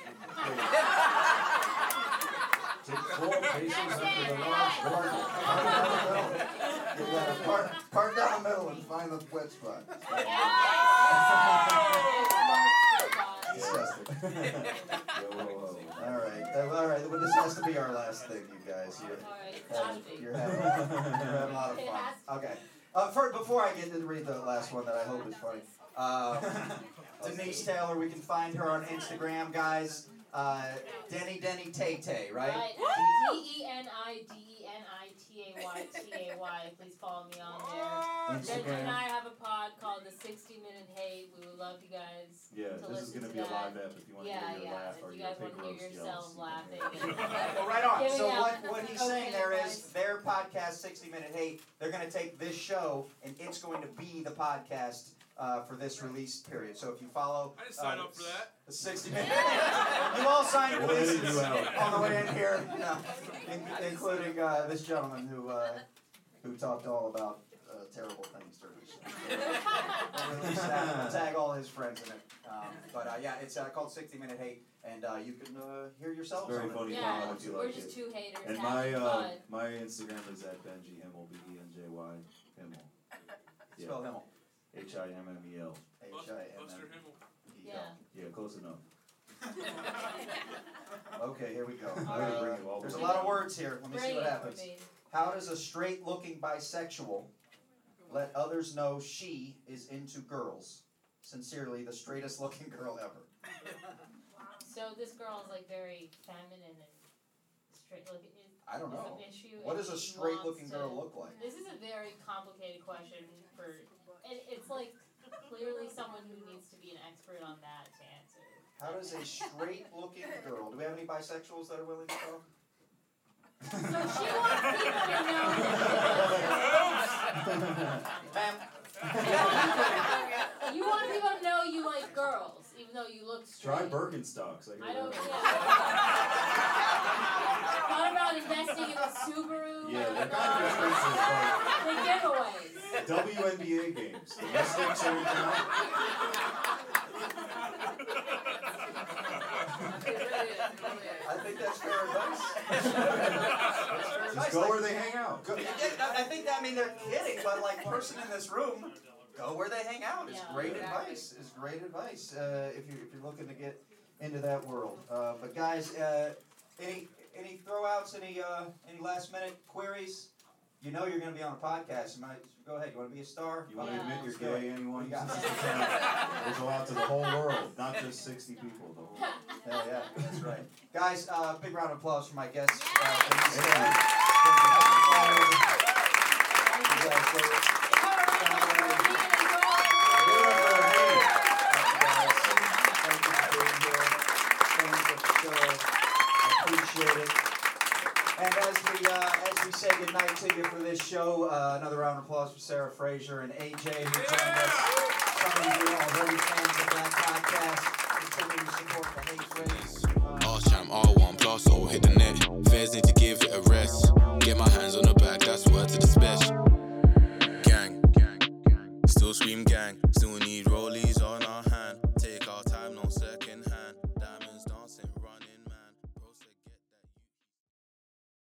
S2: Take four paces after the last garden.
S1: You gotta park, park down the middle and find the wet spot. Disgusting. All right, uh, all right. Well, this has to be our last thing, you guys. You're, uh, you're, having, you're having a lot of fun. Okay. Uh, for, before I get to read the last one that I hope is funny, uh, Denise Taylor. We can find her on Instagram, guys. Uh, Deni Deni Tay Tay, right?
S6: Right. D E N I D E N I T A Y T A Y. Please follow me on there.
S1: Benjy
S6: and I have a pod called the 60 Minute Hate. We would love you guys.
S2: Yeah,
S6: to
S2: this is gonna
S6: to
S2: be a live app if you want to
S6: yeah,
S2: hear your
S6: yeah.
S2: laugh or
S6: if you
S2: your
S6: guys want to hear
S2: roast
S6: yourselves
S2: yells.
S6: laughing.
S1: Well, right on.
S6: Giving
S1: So what, what he's saying
S6: okay,
S1: there is
S6: guys.
S1: their podcast, 60 Minute Hate, they're going to take this show and it's going to be the podcast uh, for this release period. So if you follow.
S15: I didn't sign
S1: uh,
S15: up for that.
S1: The 60 Minute You all signed
S2: We'll
S1: releases
S2: you
S1: on the way in here, you know, in- including uh, this gentleman who uh, who talked all about uh, terrible things during the show. Release that. Tag all his friends in it. Um, but uh, yeah, it's uh, called 60 Minute Hate, and uh, you can uh, hear yourselves
S2: Very
S1: on it.
S2: funny
S6: Yeah,
S2: if you
S6: we're
S2: like
S6: just
S2: it.
S6: two haters
S2: And my uh, my Instagram is at Benjy Himmel, B E N J Y Himmel.
S1: Spell Himmel.
S2: H I M M E L.
S1: H I M
S15: Buster
S1: M
S15: Himmel.
S1: E
S6: Yeah.
S2: Yeah, close enough.
S1: Okay, here we go.
S6: All
S1: Uh,
S2: bring it all
S1: there's a lot of words here. Let me see what happens. How does a straight looking bisexual let others know she is into girls? Sincerely, the straightest looking girl ever.
S6: So this girl is like very feminine and straight looking.
S1: I don't know.
S6: An issue
S1: What does a straight
S6: wants
S1: looking
S6: to-
S1: girl look like?
S6: This is a very complicated question for. It, it's like clearly someone who needs to be an expert on that to answer.
S1: How does a straight looking girl? Do we have any bisexuals that are willing to talk?
S6: So she wants people to know that.
S1: Ma'am,
S6: You want people to know you like girls, even though you look straight.
S2: Try Birkenstocks. I,
S6: I
S2: hear
S6: don't.
S2: that.
S6: Thought about investing in a Subaru.
S2: Yeah, they're
S6: don't
S2: kind of
S6: know.
S2: expensive.
S6: The giveaways.
S2: WNBA games. The Mystics are in
S1: I think that's fair advice.
S2: Just go where they hang out.
S1: Go, yeah, I I think that, I mean they're kidding, but like person in this room, go where they hang out. Is
S6: Yeah,
S1: great
S6: exactly.
S1: advice. Is great advice uh, if you if you're looking to get into that world. Uh, but guys, uh, any any throwouts? Any uh, any last minute queries? You know you're going to be on a podcast. You might go ahead. You want to be a star?
S2: You want to admit you're
S1: Let's do it.
S2: gay, anyone?
S1: You got?
S2: is the go out to the whole world, not just 60 people. The whole
S1: Hell yeah, that's right. Guys, uh, big round of applause for my guests. Uh, this show, uh, another round of applause for Sarah Fraser and AJ who joined us. Some of you fans of that podcast. To support the
S4: Hey Frase.